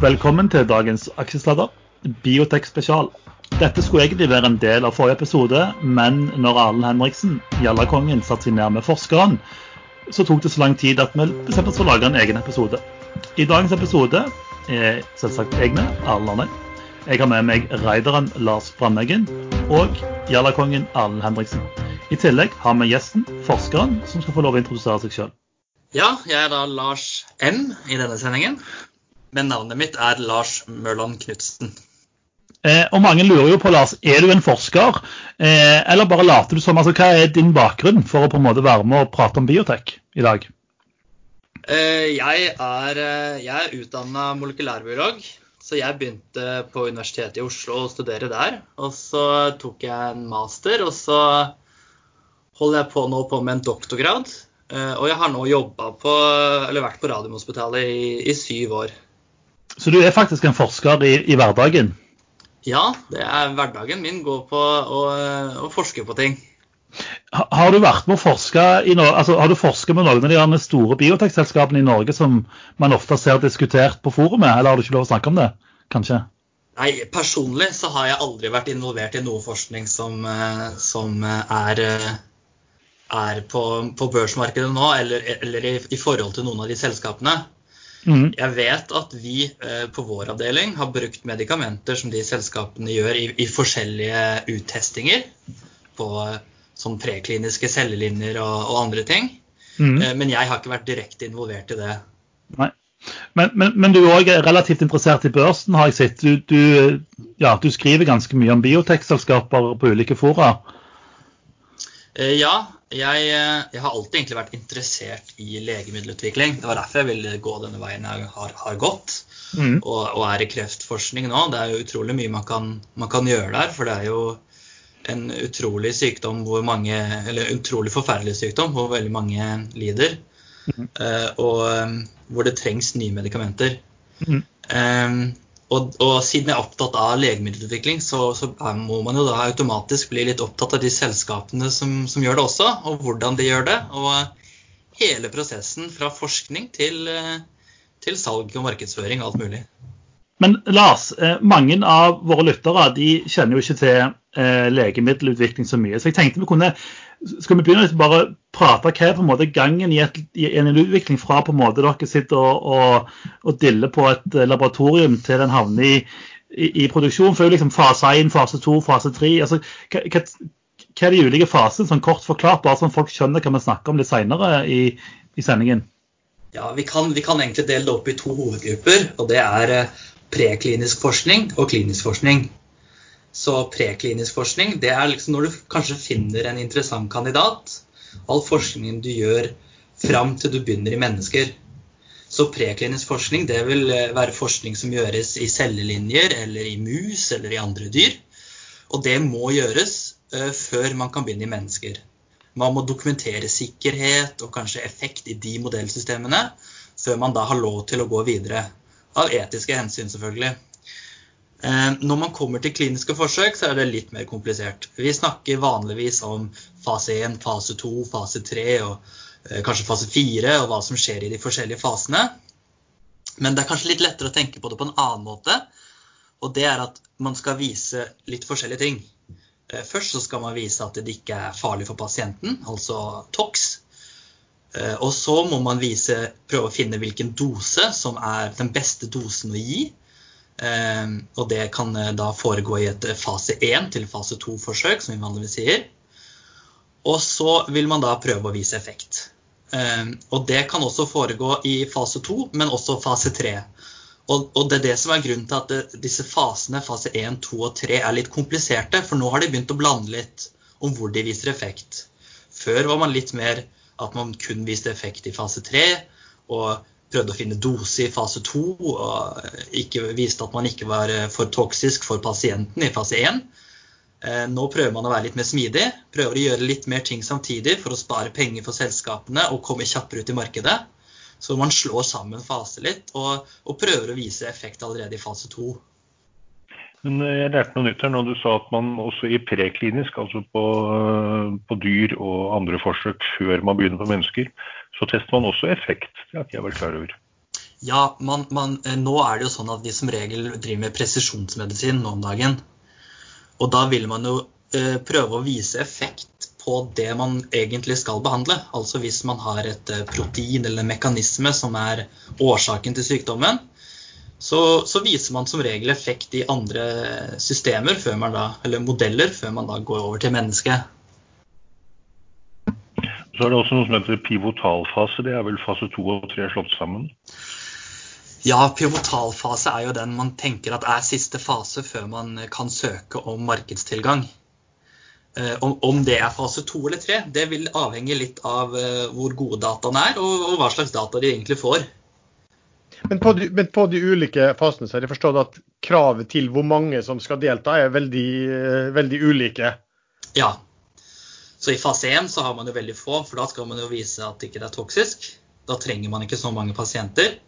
Velkommen til dagens aksjesladder, Biotek spesial. Dette skulle egentlig være en del av forrige episode, men når Arlen Henriksen, Jallakongen, satte seg ned med forskeren, så tok det så lang tid at vi bestemte oss for å lage en egen episode. I dagens episode er selvsagt jeg med, Arlen Arnøy. Jeg har med meg raideren Lars Brandeggen og Jallakongen Arlen Henriksen. I tillegg har vi gjesten, forskeren, som skal få lov å introdusere seg sjøl. Ja, jeg er da Lars M i denne sendingen. Men navnet mitt er Lars Mørland Knutsen. Eh, og mange lurer jo på, Lars, er du en forsker, eh, eller bare later du som? Altså, hva er din bakgrunn for å på en måte være med og prate om biotek i dag? Eh, jeg er, eh, jeg er utdanna molekylærbiolog, så jeg begynte på Universitetet i Oslo å studere der. Og så tok jeg en master, og så holder jeg på nå på med en doktorgrad. Eh, og jeg har nå jobba på, eller vært på Radiumhospitalet i, i syv år. Så du er faktisk en forsker i, i hverdagen? Ja, det er hverdagen min går på å, å forske på ting. Har du vært med å forske i no altså, har du forsket med noen av de store biotekselskapene i Norge som man ofte ser diskutert på forumet, eller har du ikke lov å snakke om det? Kanskje? Nei, Personlig så har jeg aldri vært involvert i noe forskning som, eh, som er, er på, på, børsmarkedet nå, eller, eller i, i, forhold til noen av de selskapene. Mm. Jeg vet at vi eh, på vår avdeling har brukt medikamenter som de selskapene gjør i, i forskjellige uttestinger på sånn prekliniske cellelinjer og, og andre ting. Mm. Eh, men jeg har ikke vært direkte involvert i det. Nei. Men, men, men du er òg relativt interessert i børsen, har jeg sett. Du, du, ja, du skriver ganske mye om biotekselskaper på ulike fora. Ja, jeg, eh, jeg, har alltid egentlig vært interessert i legemiddelutvikling. Det var derfor jeg ville gå denne veien jeg har, har gått, mm. og, og, er i kreftforskning nå. Det er jo utrolig mye man kan, man kan, gjøre der, for det er jo en utrolig sykdom hvor mange Eller utrolig forferdelig sykdom hvor veldig mange lider. Mm. Uh, og um, hvor det trengs nye medikamenter. Mm. Um, og, og, siden jeg er opptatt av legemiddelutvikling, så, så, må man jo da automatisk bli litt opptatt av de selskapene som, som, gjør det også, og hvordan de gjør det. Og hele prosessen fra forskning til, til salg og markedsføring og alt mulig. Men Lars, eh, mange av våre lyttere de kjenner jo ikke til eh, legemiddelutvikling så mye. Så jeg tenkte vi kunne skal vi begynne å bare prate hva er på en måte gangen i, et, i, en utvikling fra på en måte dere sitter og, og, og diller på et eh, laboratorium til den havner i, i, i, produksjon? For liksom fase 1, fase 2, fase 3. Altså, hva, hva, hva, er de ulike fasene, sånn kort forklart, bare sånn folk skjønner hva vi snakker om litt seinere i, i, sendingen? Ja, vi kan, vi kan, egentlig dele det opp i to hovedgrupper. og Det er eh, preklinisk forskning og klinisk forskning. Så preklinisk forskning det er liksom når du kanskje finner en interessant kandidat. All forskningen du gjør fram til du begynner i mennesker. Så preklinisk forskning det vil eh, være forskning som gjøres i cellelinjer eller i mus eller i andre dyr. Og det må gjøres uh, før man kan begynne i mennesker. Man må dokumentere sikkerhet og kanskje effekt i de modellsystemene før man da har lov til å gå videre. Av etiske hensyn, selvfølgelig. Eh, når man kommer til kliniske forsøk, så er det litt mer komplisert. Vi snakker vanligvis om fase 1, fase 2, fase 3 og eh, kanskje fase 4 og hva som skjer i de forskjellige fasene. Men det er kanskje litt lettere å tenke på det på en annen måte. Og det er at man skal vise litt forskjellige ting. Eh, først så skal man vise at det ikke er farlig for pasienten, altså TOX. Og så må man vise, prøve å finne hvilken dose som er den beste dosen å gi og det kan eh, da foregå i et eh, fase 1 til fase 2-forsøk, som vi vanligvis sier. Og så vil man da prøve å vise effekt. Ehm, og det kan også foregå i fase 2, men også fase 3. Og, det er det som er grunnen til at eh, disse fasene, fase 1, 2 og 3, er litt kompliserte. For nå har de begynt å blande litt om hvor de viser effekt. Før var man litt mer at man kun viste effekt i fase 3. Og prøvde å finne dose i fase 2 og ikke viste at man ikke var eh, for toksisk for pasienten i fase 1. Eh, nå prøver man å være litt mer smidig, prøver å gjøre litt mer ting samtidig for å spare penger for selskapene og komme kjappere ut i markedet. Så man slår sammen faser litt og, og prøver å vise effekt allerede i fase 2. Men eh, jeg lærte noe nytt her når du sa at man også i preklinisk, altså på, på dyr og andre forsøk før man begynner på mennesker, så tester man også effekt. Det har ikke jeg vært klar over. Ja, man, man, eh, nå er det jo sånn at vi som regel driver med presisjonsmedisin nå om dagen. Og da vil man jo eh, prøve å vise effekt på det man egentlig skal behandle. Altså hvis man har et eh, protein eller en mekanisme som er årsaken til sykdommen, så, så, viser man som regel effekt i andre systemer da, eller modeller før man da går over til mennesket. Så er det også noe som heter pivotalfase. Det er vel fase to og tre slått sammen? Ja, pivotalfase er jo den man tenker at er siste fase før man kan søke om markedstilgang. Eh, om, om det er fase to eller tre, det vil avhenge litt av eh, hvor gode dataene er, og, hva slags data de egentlig får. Men på, de, men på de ulike fasene så har jeg forstått at kravet til hvor mange som skal delta, er veldig, eh, veldig ulike? Ja. Så i fase 1 så har man jo veldig få, for da skal man jo vise at det ikke er toksisk. Da trenger man ikke så mange pasienter.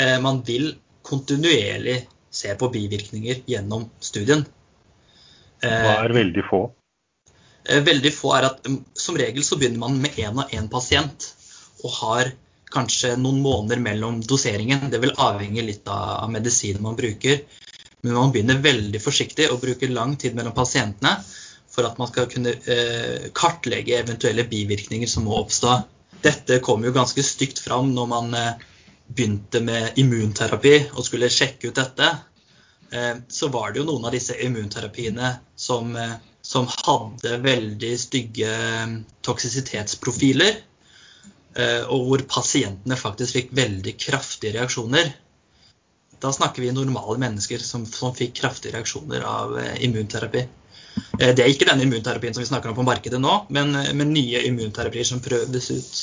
Eh, man vil kontinuerlig se på bivirkninger gjennom studien. Hva er eh, veldig få? Eh, veldig få er at mm, som regel så begynner man med én og én pasient. Og har kanskje noen måneder mellom doseringen. Det vil avhenge litt av medisinen man bruker. Men man begynner veldig forsiktig og bruker lang tid mellom pasientene for at man skal kunne eh, kartlegge eventuelle bivirkninger som må oppstå. Dette kom jo ganske stygt fram når man eh, begynte med immunterapi og skulle sjekke ut dette, eh, så var det jo noen av disse immunterapiene som, som hadde veldig stygge toksisitetsprofiler. Og hvor pasientene faktisk fikk veldig kraftige reaksjoner. Da snakker vi normale mennesker som, som fikk kraftige reaksjoner av immunterapi. Det er ikke den immunterapien som vi snakker om på markedet nå, men, men nye immunterapier som prøves ut.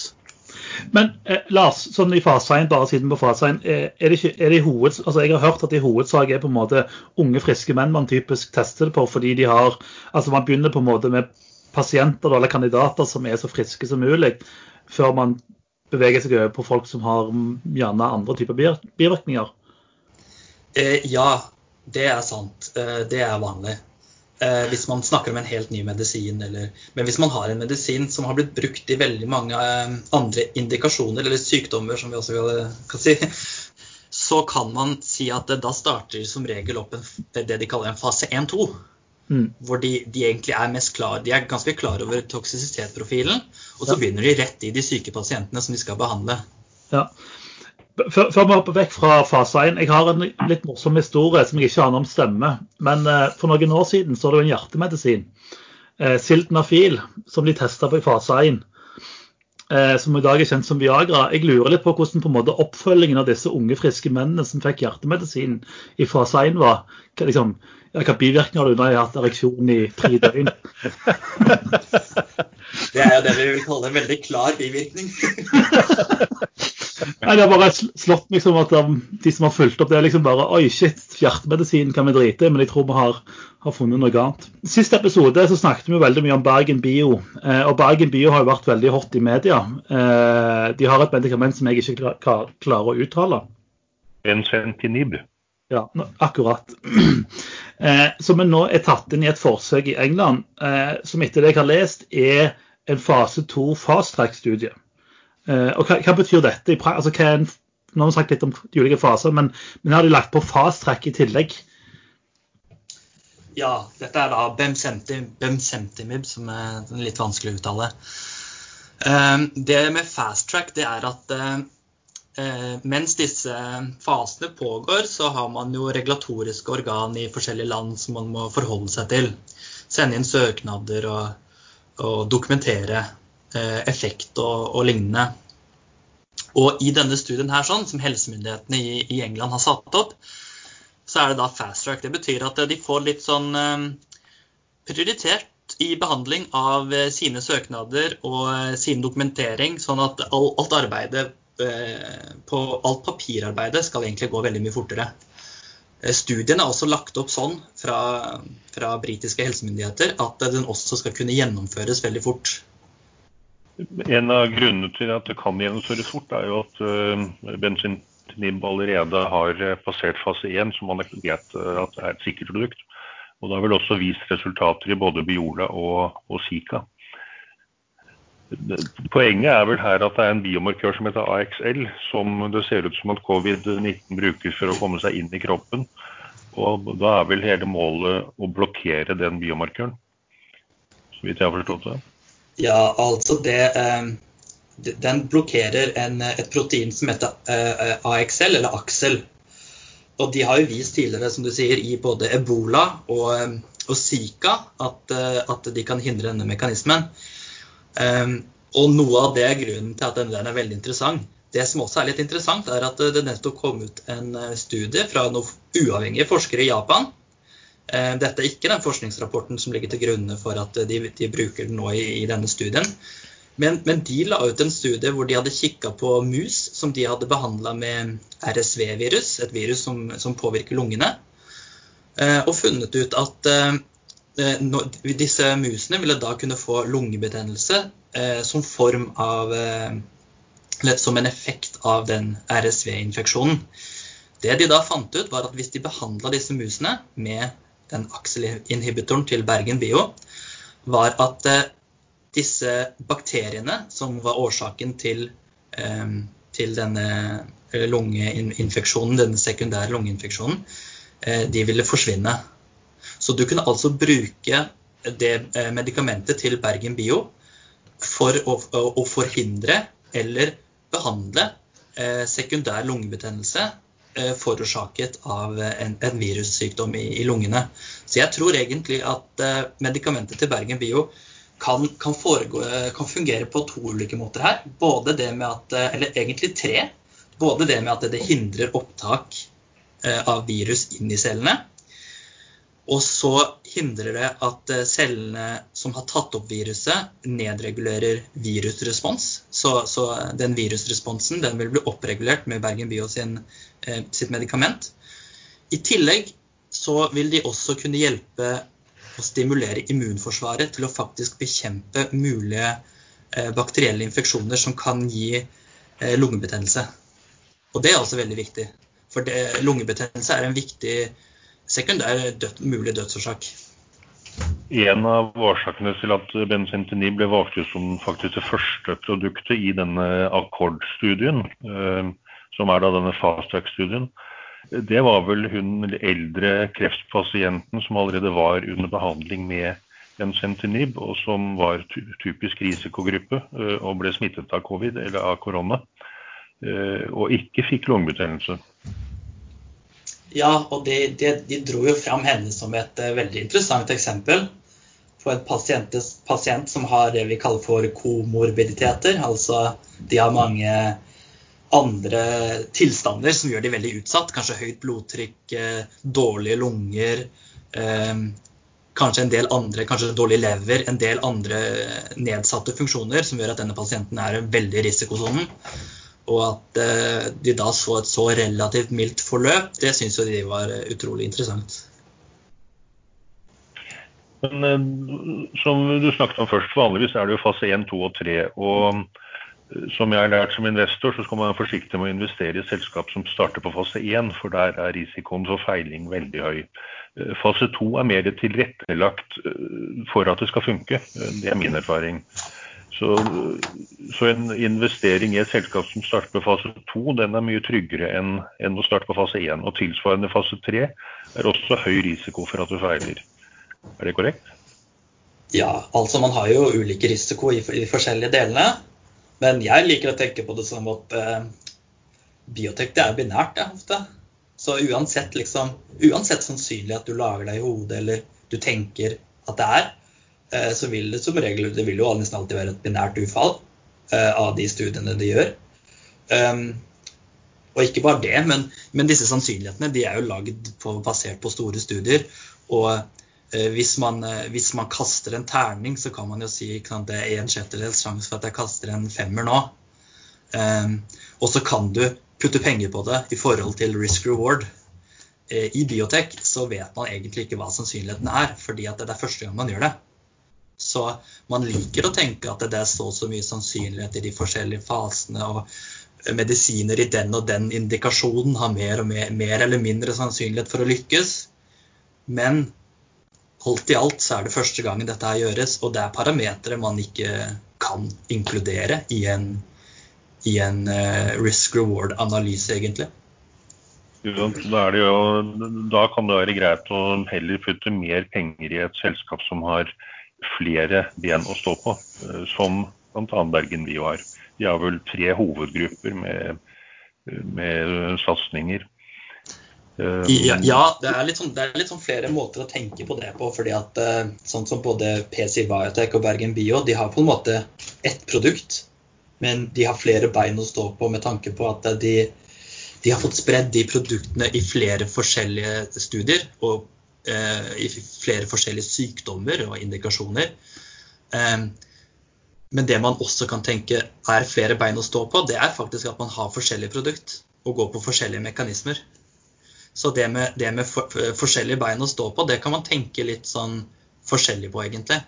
Men eh, Lars, sånn i fasein, bare siden på fasein, eh, er det ikke, er det hoved, altså jeg har hørt at i hovedsak er på en måte unge, friske menn man typisk tester det på, fordi de har altså Man begynner på en måte med pasienter eller kandidater som er så friske som mulig, før man beveger seg over på folk som har mm, gjerne andre typer bivirkninger. Eh, ja, det er sant. Eh, det er vanlig eh, hvis man snakker om en helt ny medisin. Eller, men hvis man har en medisin som har blitt brukt i veldig mange andre indikasjoner, eller sykdommer, som vi også kan, kan si, så kan man si at det, da starter som regel opp en, det de kaller en fase 1-2. Mm. Hvor de, de, egentlig er mest klar, de er ganske klar over toksisitetsprofilen. Og så ja. begynner de rett i de syke pasientene som de skal behandle. Ja. Før, før vi hopper vekk fra fase 1, jeg har en litt morsom historie som jeg ikke aner om stemmer. Men eh, for noen år siden så var det en hjertemedisin, eh, Sildenafil, som de testa på i fase 1. Eh, som i dag er kjent som Viagra. Jeg lurer litt på hvordan på en måte oppfølgingen av disse unge, friske mennene som fikk hjertemedisin i fase 1 var. Hva, liksom, hva bivirkninger har du når jeg har hatt ereksjon i tre døgn? det er jo det vi vil kalle en veldig klar bivirkning. Nei, Det har bare slått meg som at de som har fulgt opp, det er liksom bare Oi, shit, hjertemedisin kan vi drite i, men jeg tror vi har, har funnet noe annet. Siste episode så snakket vi jo veldig mye om Bergen Bio. Eh, og Bergen Bio har jo vært veldig hot i media. Eh, de har et medikament som jeg ikke klarer å uttale. Enfentinib. Ja, akkurat. Eh, som nå er tatt inn i et forsøk i England, som etter det jeg har lest, er en fase to fast track-studie. Uh, og hva, hva, betyr dette? Altså, hva en, nå har vi sagt litt om de ulike faser, men, men har de lagt på fast track i tillegg? Ja, dette er da bemsentimib, som er litt vanskelig å uttale. Uh, det med fast track det er at uh, mens disse fasene pågår, så har man jo regulatoriske organ i forskjellige land som man må forholde seg til. Sende inn søknader og, og dokumentere Eh, effekt og, og, lignende. Og i denne studien her, sånn, som helsemyndighetene i, i, England har satt opp, så er det da fast track. Det betyr at de får litt sånn eh, prioritert i behandling av eh, sine søknader og sin dokumentering, sånn at alt arbeidet på alt papirarbeidet skal egentlig gå veldig mye fortere. Studien er også lagt opp sånn fra, fra britiske helsemyndigheter at den også skal kunne gjennomføres veldig fort. En av grunnene til at det kan gjennomføres fort, er jo at uh, bensintinib allerede har eh, passert fase 1, som man vet uh, at er et sikkert produkt. Og det har vel også vist resultater i både Biola og, og Zika. Poenget er vel her at det er en biomarkør som heter AXL, som det ser ut som at covid-19 brukes for å komme seg inn i kroppen. Og da er vel hele målet å blokkere den biomarkøren, så vidt jeg har forstått det. Ja, altså det eh, Den blokkerer en, et protein som heter eh, AXL, eller AXEL. Og de har jo vist tidligere, som du sier, i både ebola og, eh, og Zika at, at de kan hindre denne mekanismen. Og noe av det er grunnen til at denne den er veldig interessant. Det som også er litt interessant, er at det nettopp kom ut en eh, studie fra noen uavhengige forskere i Japan. Ehm, dette er ikke den forskningsrapporten som ligger til grunne for at de, de bruker den nå i, i denne studien. Men, men, de la ut en studie hvor de hadde kikka på mus som de hadde behandla med RSV-virus, et virus som, som påvirker lungene, eh, og funnet ut at eh, Eh, disse musene ville da kunne få lungebetennelse eh, som form av eh, Som en effekt av den RSV-infeksjonen. Det de da fant ut, var at hvis de behandla disse musene med den akselinhibitoren til Bergen Bio, var at disse bakteriene som var årsaken til, til denne lungeinfeksjonen, denne sekundære lungeinfeksjonen, de ville forsvinne. Så du kunne altså bruke det eh, medikamentet til Bergen Bio for å, å forhindre eller behandle eh, sekundær lungebetennelse eh, forårsaket av en, en virussykdom i, i, lungene. Så jeg tror egentlig at eh, medikamentet til Bergen Bio kan, kan, foregå, kan, fungere på to ulike måter her. Både det med at, eh, eller egentlig tre. Både det med at det hindrer opptak eh, av virus inn i cellene. Og så hindrer det at eh, cellene som har tatt opp viruset, nedregulerer virusrespons. Så, så den virusresponsen den vil bli oppregulert med Bergen Bio sin, eh, sitt medikament. I tillegg så vil de også kunne hjelpe å stimulere immunforsvaret til å faktisk bekjempe mulige eh, bakterielle infeksjoner som kan gi eh, lungebetennelse. Og det er også veldig viktig. For det, lungebetennelse er en viktig sekundær død, mulig dødsårsak. En av årsakene til at bensentinib ble valgt ut som faktisk det første produktet i denne akkordstudien, eh, som er da denne fasttrack-studien, det var vel hun eldre kreftpasienten som allerede var under behandling med bensentinib, og som var typisk risikogruppe eh, og ble smittet av covid eller av korona, eh, og ikke fikk lungebetennelse. Ja, og de, de, de, dro jo fram henne som et uh, veldig interessant eksempel på en pasient, pasient, som har det vi kaller for komorbiditeter. Altså de har mange andre tilstander som gjør de veldig utsatt. Kanskje høyt blodtrykk, uh, dårlige lunger. Uh, kanskje en del andre, kanskje dårlig lever, en del andre nedsatte funksjoner som gjør at denne pasienten er i veldig risikosonen. Og at eh, de da så et så relativt mildt forløp, det syns jo de var eh, utrolig interessant. Men eh, som du snakket om først, vanligvis er det jo fase 1, 2 og 3. Og som jeg har lært som investor, så skal man være forsiktig med å investere i selskap som starter på fase 1, for der er risikoen for feiling veldig høy. Fase 2 er mer tilrettelagt for at det skal funke. Det er min erfaring. Så, så, en investering i et selskap som starter på fase 2, den er mye tryggere enn, enn å starte på fase 1. Og tilsvarende fase 3 er også høy risiko for at du feiler. Er det korrekt? Ja, altså man har jo ulike risiko i, i forskjellige delene. Men jeg liker å tenke på det som at eh, biotek det er binært det, ofte. Så uansett, liksom, uansett sannsynlig at du lager deg i hodet eller du tenker at det er, så vil det som regel det vil jo nesten alltid være et binært utfall eh, av de studiene de gjør. Um, og ikke bare det, men, men, disse sannsynlighetene de er jo lagd basert på store studier. Og eh, hvis, man, eh, hvis, man, kaster en terning, så kan man jo si at det er en sjettedels sjanse for at jeg kaster en femmer nå. Um, og så kan du putte penger på det i forhold til risk reward. Eh, I biotek så vet man egentlig ikke hva sannsynligheten er, fordi det er første gang man gjør det. Så man liker å tenke at det er så og så mye sannsynlighet i de forskjellige fasene. og Medisiner i den og den indikasjonen har mer, mer, mer eller mindre sannsynlighet for å lykkes. Men alt i alt så er det første gangen dette her gjøres, og det er parametere man ikke kan inkludere i en, i en uh, risk reward-analyse, egentlig. Da, jo, da, kan det være greit å heller putte mer penger i et selskap som har flere ben å stå på, eh, som bl.a. Bergen Bio har. De har vel tre hovedgrupper med, med satsinger. Ja, ja det, er sånn, det, er litt sånn, flere måter å tenke på det på. fordi at eh, sånn som Både PC Biotech og Bergen Bio de har på en måte ett produkt, men de har flere bein å stå på med tanke på at de de har fått spredd de produktene i flere forskjellige studier og eh, i flere forskjellige sykdommer og indikasjoner. Eh, men det man også kan tenke er flere bein å stå på, det er faktisk at man har forskjellige produkt og går på forskjellige mekanismer. Så det med, det med for, forskjellige bein å stå på, det kan man tenke litt sånn forskjellig på, egentlig.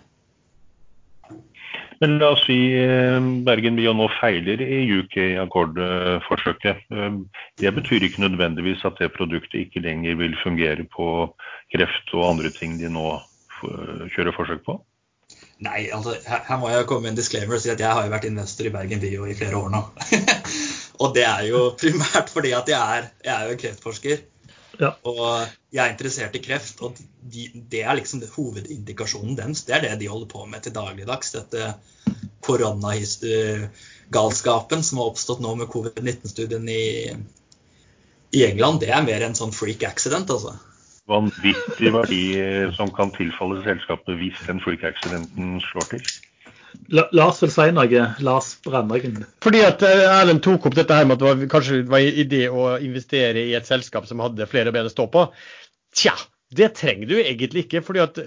Men la oss si eh, Bergen Bio nå feiler i UK Accord-forsøket. Eh, det betyr ikke nødvendigvis at det produktet ikke lenger vil fungere på kreft og andre ting de nå kjører forsøk på? Nei, altså her må jeg komme med en disclaimer og si at jeg har jo vært investor i Bergen Bio i flere år nå. og det er jo primært fordi at jeg er, jeg er jo kreftforsker. Ja. Og jeg er interessert i kreft, og de, det er liksom det, hovedindikasjonen deres. Det er det de holder på med til dagligdags. Dette koronagalskapen som har oppstått nå med covid-19-studien i, i, England, det er mer en sånn freak accident, altså. Vanvittig verdi som kan tilfalle selskapet hvis den freak accidenten slår til. Lars vil si noe. Lars Brandhagen. Fordi at eh, Erlend tok opp dette her med at det var, kanskje var en idé å investere i et selskap som hadde flere ben å stå på. Tja, det trenger du egentlig ikke. fordi at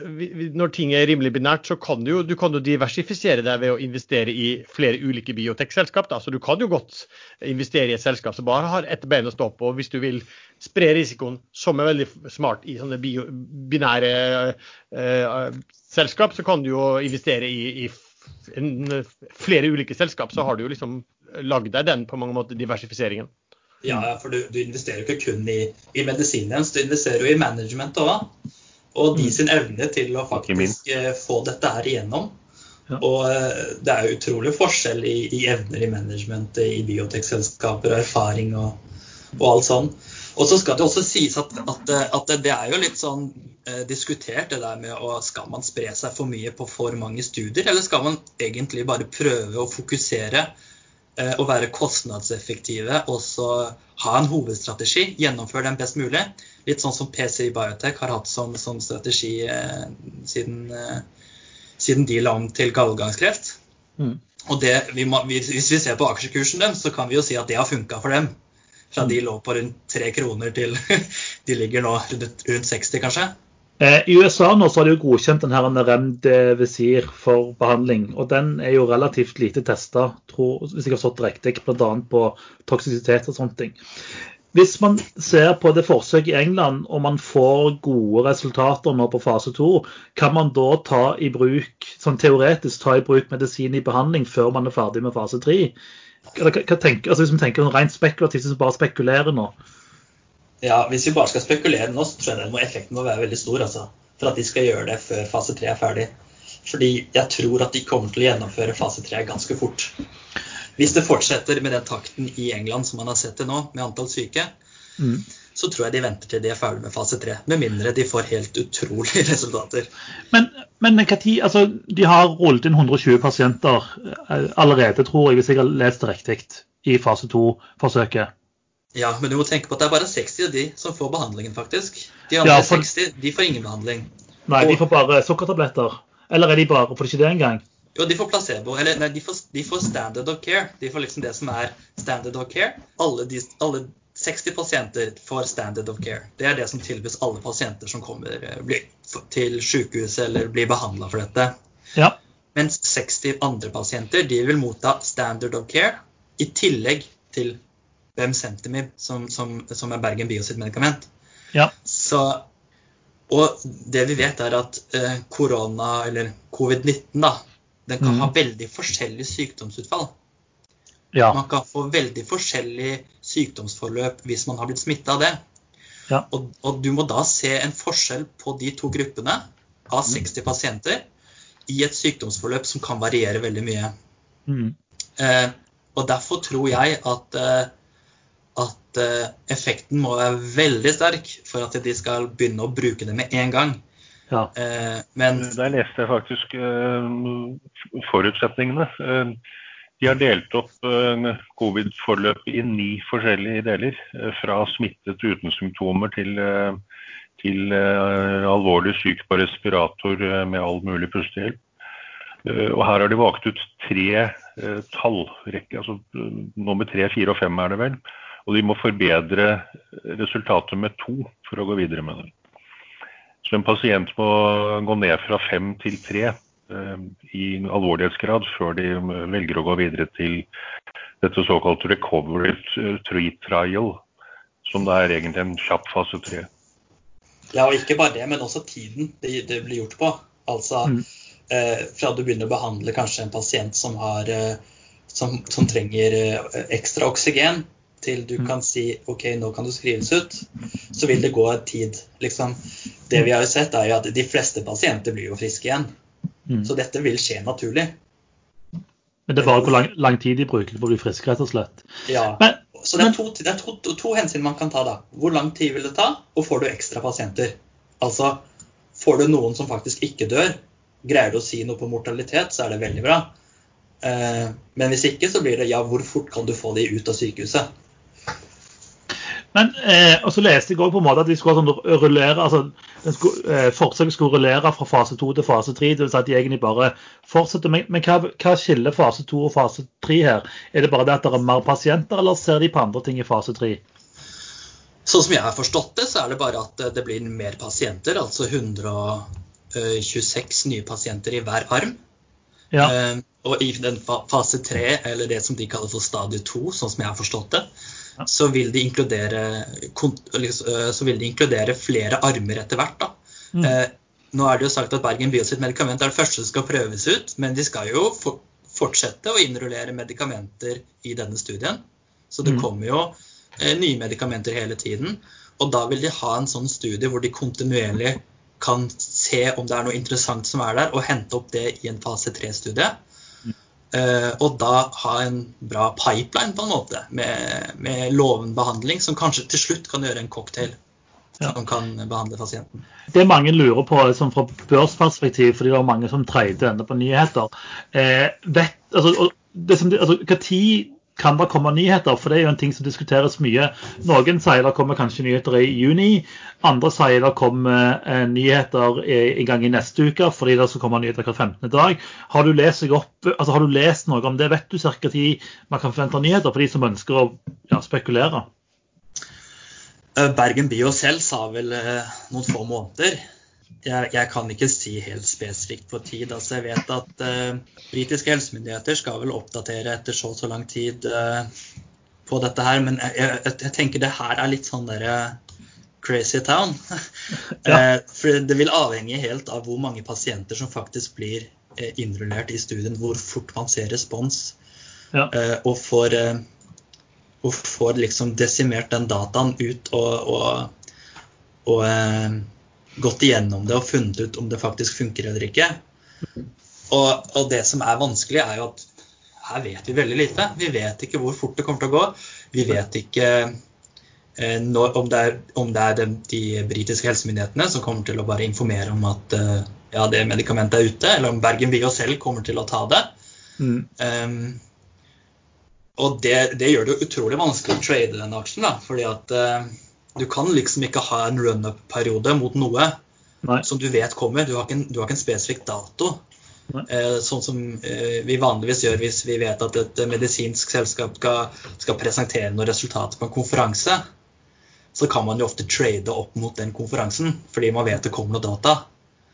Når ting er rimelig binært, så kan du du kan jo diversifisere deg ved å investere i flere ulike biotekselskap. Så du kan jo godt investere i et selskap som bare har ett bein å stå på. Hvis du vil spre risikoen, som er veldig smart i sånne bio, binære uh, selskap, så kan du jo investere i, i en, flere ulike selskap, så har du jo liksom lagd deg den på mange måter diversifiseringen. Ja, for du, du investerer jo ikke kun i, i medisinen, du investerer jo i management òg. Og de mm. sin evne til å faktisk eh, få dette her igjennom. Ja. Og eh, det er utrolig forskjell i, i evner i management i biotekselskaper og erfaring og, og alt sånn. Og så skal det også sies at, at, at, det er jo litt sånn eh, diskutert det der med å Skal man spre seg for mye på for mange studier, eller skal man egentlig bare prøve å fokusere eh, og være kostnadseffektive og så ha en hovedstrategi, gjennomføre den best mulig? Litt sånn som PCI Biotech har hatt som, som strategi eh, siden, eh, siden, de la om til gallegangskreft. Mm. Og det, vi må, hvis vi ser på aksjekursen dem, så kan vi jo si at det har funka for dem. Fra de lå på rundt tre kroner til de ligger nå rundt 60, kanskje. Eh, I USA nå så har de jo godkjent den her Remdesivir for behandling. og Den er jo relativt lite testa, hvis jeg har stått riktig, bl.a. på toksisitet og sånne ting. Hvis man ser på det forsøket i England og man får gode resultater nå på fase 2, kan man da ta i bruk, sånn teoretisk ta i bruk medisin i behandling før man er ferdig med fase 3? Hva, hva tenker, altså Hvis vi tenker rent spekulativt, hvis vi bare spekulerer nå? Ja, Hvis vi bare skal spekulere nå, så tror jeg den effekten må være veldig stor. altså, For at de skal gjøre det før fase 3 er ferdig. Fordi jeg tror at de kommer til å gjennomføre fase 3 ganske fort. Hvis det fortsetter med den takten i England som man har sett det nå, med antall syke, mm så tror jeg de venter til de er ferdig med fase tre. Med mindre de får helt utrolige resultater. Men, men altså, de har rullet inn 120 pasienter eh, allerede, tror jeg, hvis jeg har lest det riktig, i fase to-forsøket. Ja, men du må tenke på at det er bare 60 av de som får behandlingen, faktisk. De andre ja, for... 60 de får ingen behandling. Nei, Og... de får bare sukkertabletter. Eller er de bare Får de ikke det engang? Jo, de får placebo. Eller nei, de får, de får, standard of care. De får liksom det som er standard of care. Alle, de, alle 60 pasienter får standard of care. Det er det som tilbys alle pasienter som kommer eh, til sykehuset eller blir behandla for dette. Ja. Mens 60 andre pasienter de vil motta standard of care i tillegg til Bemcentimib, som, som, som er Bergen Bio sitt medikament. Ja. Så, og det vi vet, er at eh, korona, eller covid-19, da, den kan mm. ha veldig forskjellig sykdomsutfall. Ja. Man kan få veldig forskjellig sykdomsforløp hvis man har blitt smitta av det. Ja. Og, og, du må da se en forskjell på de to gruppene av 60 mm. pasienter i et sykdomsforløp som kan variere veldig mye. Mm. Eh, og derfor tror jeg at, eh, at eh, effekten må være veldig sterk for at de skal begynne å bruke det med en gang. Ja. Eh, men Der leste jeg faktisk eh, forutsetningene. Eh, de har delt opp eh, covid-forløpet i ni forskjellige deler. eh, Fra smittet uten symptomer til, eh, til alvorlig syk på respirator med all mulig pustehjelp. Eh, Og her har de valgt ut tre tallrekker, altså nummer tre, fire og fem er det vel. Og de må forbedre resultatet med to for å gå videre med det. Så en pasient må gå ned fra fem til tre i alvorlighetsgrad før de eh, velger å gå videre til dette såkalte recovery tree trial, som da er egentlig en kjapp fase tre. Ja, og ikke bare det, men også tiden det, det blir gjort på. Altså Mm. eh, fra du begynner å behandle kanskje en pasient som, har, eh, som, som trenger eh, ekstra oksygen, til du Mm. kan si OK, nå kan du skrives ut, så vil det gå en tid. Liksom. Det vi har jo sett, er jo at de fleste pasienter blir jo friske igjen. Mm. Så dette vil skje naturlig. Men det er bare hvor lang, lang tid de bruker på å bli friske, rett og slett. Ja. Men, Så det er, to, det er to, to, to hensyn man kan ta. da. Hvor lang tid vil det ta, og får du ekstra pasienter? Altså, får du noen som faktisk ikke dør, greier du å si noe på mortalitet, så er det veldig bra. Eh, men hvis ikke, så blir det ja, hvor fort kan du få de ut av sykehuset? Men eh, og så leste jeg også på en måte at de skulle sånn rullere, altså den skulle, eh, forsøket skulle rullere fra fase 2 til fase 3. Det vil si at de egentlig bare fortsetter. Men, men hva, hva skiller fase 2 og fase 3 her? Er det bare det at det er mer pasienter, eller ser de på andre ting i fase 3? Sånn som jeg har forstått det, så er det bare at eh, det blir mer pasienter. Altså 126 nye pasienter i hver arm. Ja. Eh, og i den fase 3, eller det som de kaller for stadie 2, sånn som jeg har forstått det. Så, vil de inkludere, eh, så vil de inkludere flere armer etter hvert. da. Mm. Eh, nå er det jo sagt at Bergen Bio sitt medikament er det første som skal prøves ut, men de skal jo fortsette å innrullere medikamenter i denne studien. Så det Mm. kommer jo eh, nye medikamenter hele tiden. Og da vil de ha en sånn studie hvor de kontinuerlig kan se om det er noe interessant som er der, og hente opp det i en fase 3-studie. Eh, og da ha en bra pipeline på en måte, med, med loven behandling, som kanskje til slutt kan gjøre en cocktail Ja. som kan behandle pasienten. Det mange lurer på liksom fra børsperspektiv, fordi det er mange som trader denne på nyheter. Eh, vet, altså, og det som, altså, hva tid kan det komme nyheter? For det er jo en ting som diskuteres mye. Noen sier det kommer kanskje nyheter i juni. Andre sier det kommer eh, nyheter i, gang i neste uke, fordi det skal komme nyheter hver 15. dag. Har du lest, opp, altså, har du lest noe om det? Vet du ca. når man kan forvente nyheter for de som ønsker å ja, spekulere? Eh, Bergen Bio selv sa vel eh, noen få måneder. Jeg, jeg kan ikke si helt spesifikt på tid. altså Jeg vet at uh, britiske helsemyndigheter skal vel oppdatere etter så og så lang tid uh, på dette her. Men jeg, jeg, jeg tenker det her er litt sånn derre crazy town. Ja. eh, for det vil avhenge helt av hvor mange pasienter som faktisk blir eh, innrullert i studien. Hvor fort man ser respons. Ja. Eh, og får eh, og får liksom desimert den dataen ut og, og, og eh, gått igjennom det og funnet ut om det faktisk funker eller ikke. Og, og det som er vanskelig, er jo at her vet vi veldig lite. Vi vet ikke hvor fort det kommer til å gå. Vi vet ikke eh, når, om det er, om det er de, de britiske helsemyndighetene som kommer til å bare informere om at eh, ja, det medikamentet er ute, eller om Bergen Bio selv kommer til å ta det. Mm. Um, og det, det gjør det utrolig vanskelig å trade den aksjen. da, fordi at eh, du kan liksom ikke ha en run-up-periode mot noe Nei. som du vet kommer. Du har ikke en, du har ikke en spesifikk dato. Eh, sånn som eh, vi vanligvis gjør hvis vi vet at et eh, medisinsk selskap skal, skal presentere noen resultater på en konferanse. Så kan man jo ofte trade opp mot den konferansen, fordi man vet det kommer noe data.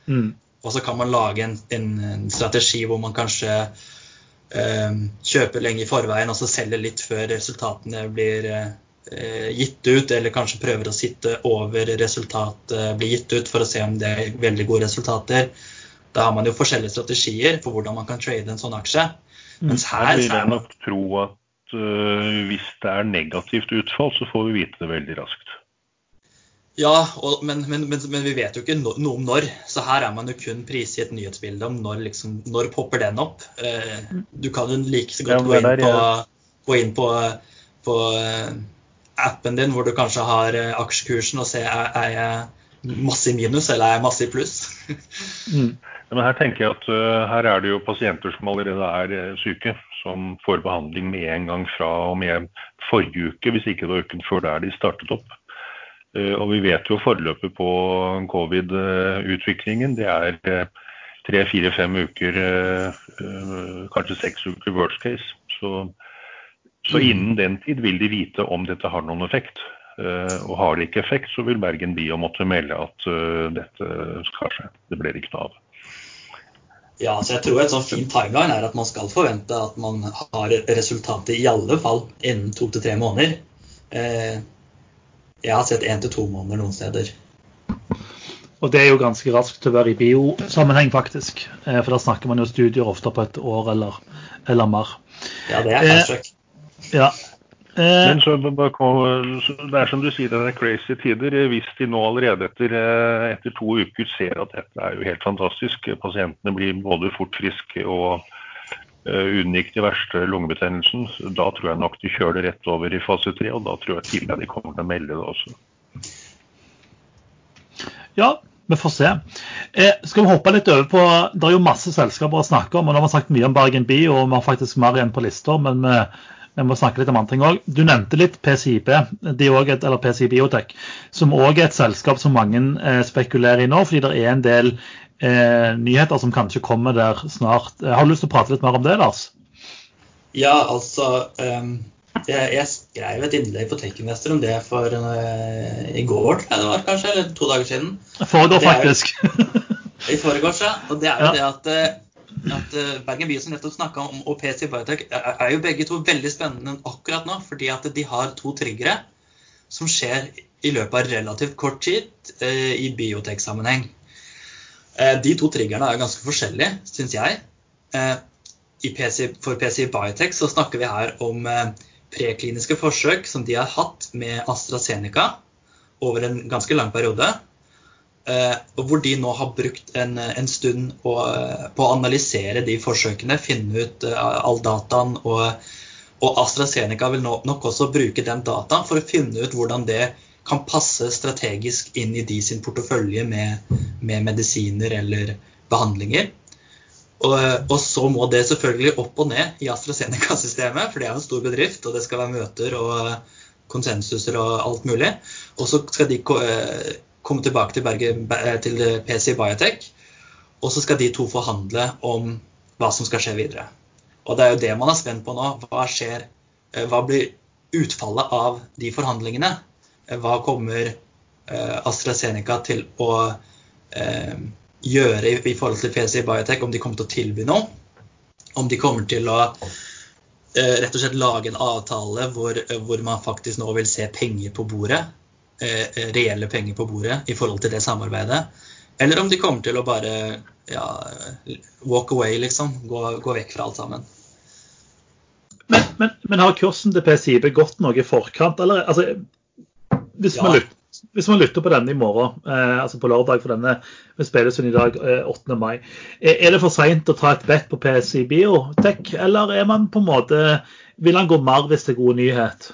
Mm. Og så kan man lage en, en, en strategi hvor man kanskje eh, kjøper lenge i forveien og så selger litt før resultatene blir eh, gitt ut, eller kanskje prøver å sitte over resultatet blir gitt ut for å se om det er veldig gode resultater. Da har man jo forskjellige strategier for hvordan man kan trade en sånn aksje. Mens Her vil jeg nok tro at uh, hvis det er negativt utfall, så får vi vite det veldig raskt. Ja, og, men, men, men, men, vi vet jo ikke no, noe om når. Så her er man jo kun prisgitt nyhetsbildet om når, liksom, når popper den opp. Uh, du kan jo like så godt gå inn på, gå inn på, på uh, appen din hvor du kanskje har uh, aksjekursen og ser er, er jeg masse i minus eller er jeg masse i pluss. mm. Men her tenker jeg at uh, her er det jo pasienter som allerede er syke, som får behandling med en gang fra og med forrige uke, hvis ikke det var uken før der de startet opp. Uh, og vi vet jo forløpet på covid-utviklingen. Det er uh, tre, fire, fem uker, eh, kanskje seks uker worst case. Så, så, mm. innen den tid vil de vite om dette har noen effekt. Og har det ikke effekt, så vil Bergen Bio måtte melde at dette skal skje. Det blir ikke noe av. Ja, så jeg tror et sånn fin timeline er at man skal forvente at man har resultatet i alle fall innen to til tre måneder. Jeg har sett én til to måneder noen steder. Og det er jo ganske raskt til å være i biosammenheng, faktisk. Eh, for da snakker man jo studier ofte på et år eller, eller mer. Ja, det er fast track. Eh, ja. Eh, Men så, det er som du sier, det er crazy tider. Hvis de nå allerede etter, eh, etter to uker ser at dette er jo helt fantastisk, pasientene blir både fort friske og Eh, unngikk de verste lungebetennelsen. Da tror jeg nok de kjører det rett over i fase tre, og da tror jeg tidligere de kommer til å melde det også. Ja, vi får se. Eh, skal vi hoppe litt over på Det er jo masse selskaper å snakke om. og Nå har vi sagt mye om Bergen Bio, og vi har faktisk mer igjen på lista. Men vi, vi, må snakke litt om andre ting òg. Du nevnte litt PCIB, et, eller PCI Biotech, som òg er et selskap som mange eh, spekulerer i nå, fordi det er en del eh, nyheter som kanskje kommer der snart. Jeg har du lyst til å prate litt mer om det, Lars? Ja, altså um, jeg, jeg, skrev et innlegg på Tech-investor om det for uh, i går, det var kanskje, eller to dager siden. Foregår faktisk. I forgårs, ja. Og det er jo ja. det at, eh, at Bergen Bio som nettopp snakka om, og PC Biotech, er, jo begge to veldig spennende akkurat nå. Fordi at de har to triggere som skjer i løpet av relativt kort tid uh, i biotech-sammenheng. Eh, de to triggerne er ganske forskjellige, syns jeg. Eh, PC, for PCI Biotech så snakker vi her om eh, prekliniske forsøk som de har hatt med AstraZeneca over en ganske lang periode. Og hvor de nå har brukt en, en stund på, på, å analysere de forsøkene, finne ut all dataen. Og, og AstraZeneca vil nok også bruke den dataen for å finne ut hvordan det kan passe strategisk inn i de sin portefølje med, med medisiner eller behandlinger. Og, og, så må det selvfølgelig opp og ned i AstraZeneca-systemet, for det er jo en stor bedrift, og det skal være møter og konsensuser og alt mulig. Og så skal de komme tilbake til, Berge, til PC Biotech, og så skal de to forhandle om hva som skal skje videre. Og det er jo det man er spent på nå. Hva skjer? Hva blir utfallet av de forhandlingene? hva kommer eh, AstraZeneca til å eh, gjøre i, forhold til PCI Biotech, om de kommer til å tilby noe. Om de kommer til å eh, rett og slett lage en avtale hvor, hvor, man faktisk nå vil se penger på bordet. Reelle penger på bordet i forhold til det samarbeidet. Eller om de kommer til å bare ja, walk away, liksom. Gå, gå vekk fra alt sammen. Men, men, men, har kursen til PCIB gått noe i forkant? Eller, altså, hvis, ja. man lytter, hvis, man lytter, på denne i morgen, eh, altså på lørdag, for denne vi spilles i dag, eh, 8. mai, er, det for seint å ta et bet på PSI Biotech, eller er man på en måte Vil han gå mer hvis det er god nyhet?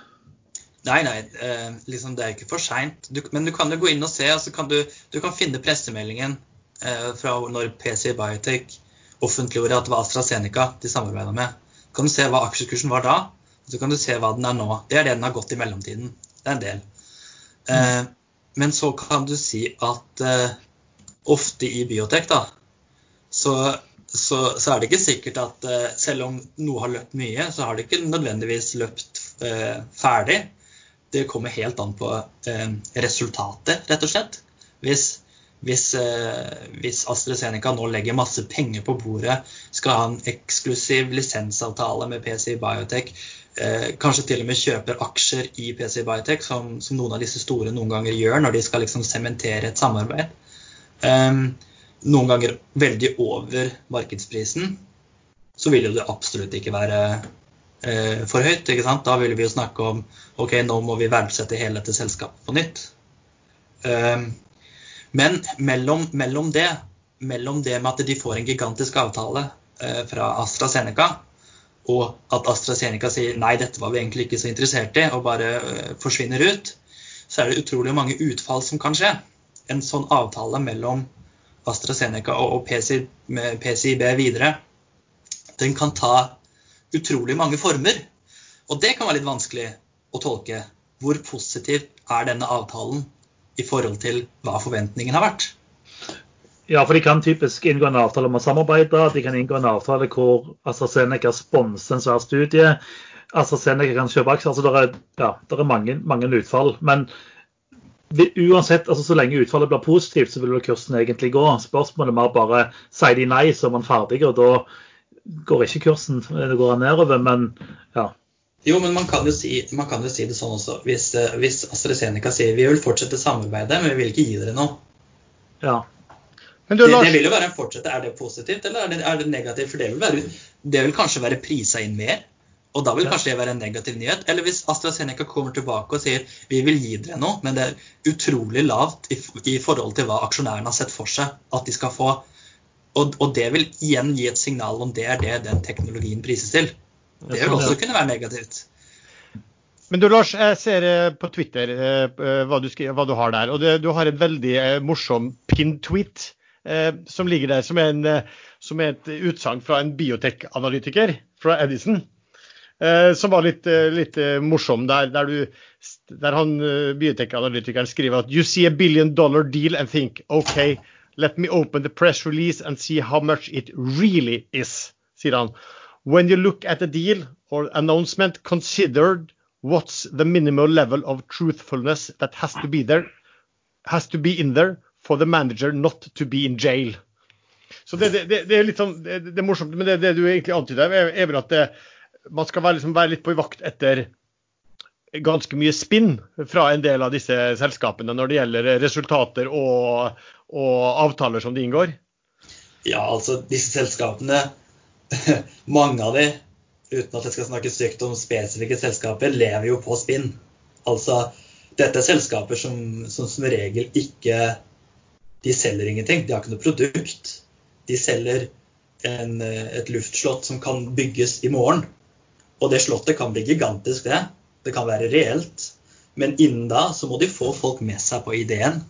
Nei, nei, eh, liksom det er ikke for seint. Men du kan jo gå inn og se. altså kan du, du kan finne pressemeldingen eh, fra når PC Biotech offentliggjorde at det var AstraZeneca de samarbeida med. Kan du se hva aksjekursen var da, og så kan du se hva den er nå. Det er det den har gått i mellomtiden. Det er en del. Eh, men så kan du si at eh, ofte i biotek, da, så, så, så, er det ikke sikkert at eh, selv om noe har løpt mye, så har det ikke nødvendigvis løpt eh, ferdig. Det kommer helt an på eh, resultatet, rett og slett. Hvis, hvis, eh, hvis, AstraZeneca nå legger masse penger på bordet, skal ha en eksklusiv lisensavtale med PCI Biotech, eh, kanskje til og med kjøper aksjer i PC Biotech, som, som, noen av disse store noen ganger gjør når de skal liksom sementere et samarbeid. Um, noen ganger veldig over markedsprisen, så vil jo det absolutt ikke være eh, for høyt. ikke sant? Da ville vi jo snakke om ok, nå må vi verdsette hele dette selskapet på nytt. Um, men mellom, mellom, det, mellom det med at de får en gigantisk avtale uh, fra AstraZeneca, og at AstraZeneca sier nei, dette var vi egentlig ikke så interessert i, og bare uh, forsvinner ut, så er det utrolig mange utfall som kan skje. En sånn avtale mellom AstraZeneca og PCIB videre, den kan ta utrolig mange former. Og det kan være litt vanskelig å tolke. Hvor positiv er denne avtalen i forhold til hva forventningen har vært? Ja, for de kan typisk inngå en avtale om å samarbeide. De kan inngå en avtale hvor AstraZeneca sponser en svær studie. AstraZeneca kan kjøpe aksjer. altså Det er, ja, er mange, mange, utfall. Men uansett, altså så lenge utfallet blir positivt, så vil kursen egentlig gå. Spørsmålet er mer bare sier de nei, så er man ferdig. og da går ikke kursen, det går nedover, men ja. Jo, men man kan jo si, kan jo si det sånn også. Hvis, eh, hvis, AstraZeneca sier vi vil fortsette samarbeidet, men vi vil ikke gi dere noe. Ja. Du, det, det, vil jo være en fortsette. Er det positivt, eller er det, er det negativt? For det vil, være, det vil kanskje være prisa inn mer. Og da vil kanskje det være en negativ nyhet. Eller hvis AstraZeneca kommer tilbake og sier vi vil gi dere noe, men det er utrolig lavt i, i forhold til hva aksjonærene har sett for seg at de skal få og, og, det vil igjen gi et signal om det er det den teknologien prises til. Det vil også kunne være negativt. Men du Lars, jeg ser eh, på Twitter eh, hva, du, hva du har der. Og det, du har en veldig eh, morsom pin-tweet eh, som ligger der, som er, en, som er et utsagn fra en biotech-analytiker fra Edison. Eh, som var litt, litt morsom, der, der, du, der han biotech-analytikeren skriver at You see a billion dollar deal and think OK, Let me open the press release and see how much it really is, sier han. When you look at the deal or announcement, considered what's the minimal level of truthfulness that has to be there, has to be in there for the manager not to be in jail. Så det, det, det er litt sånn, det, er morsomt, men det, det du egentlig antyder, er, er vel at man skal være, liksom, være litt på vakt etter ganske mye spinn fra en del av disse selskapene når det gjelder resultater og, og avtaler som de inngår? Ja, altså disse selskapene, mange av de, uten at jeg skal snakke stygt om spesifikke selskaper, lever jo på spinn. Altså, dette er selskaper som, som som regel ikke De selger ingenting. De har ikke noe produkt. De selger en, et luftslott som kan bygges i morgen. Og det slottet kan bli gigantisk, det. Det kan være reelt. Men innen da så må de få folk med seg på ideen.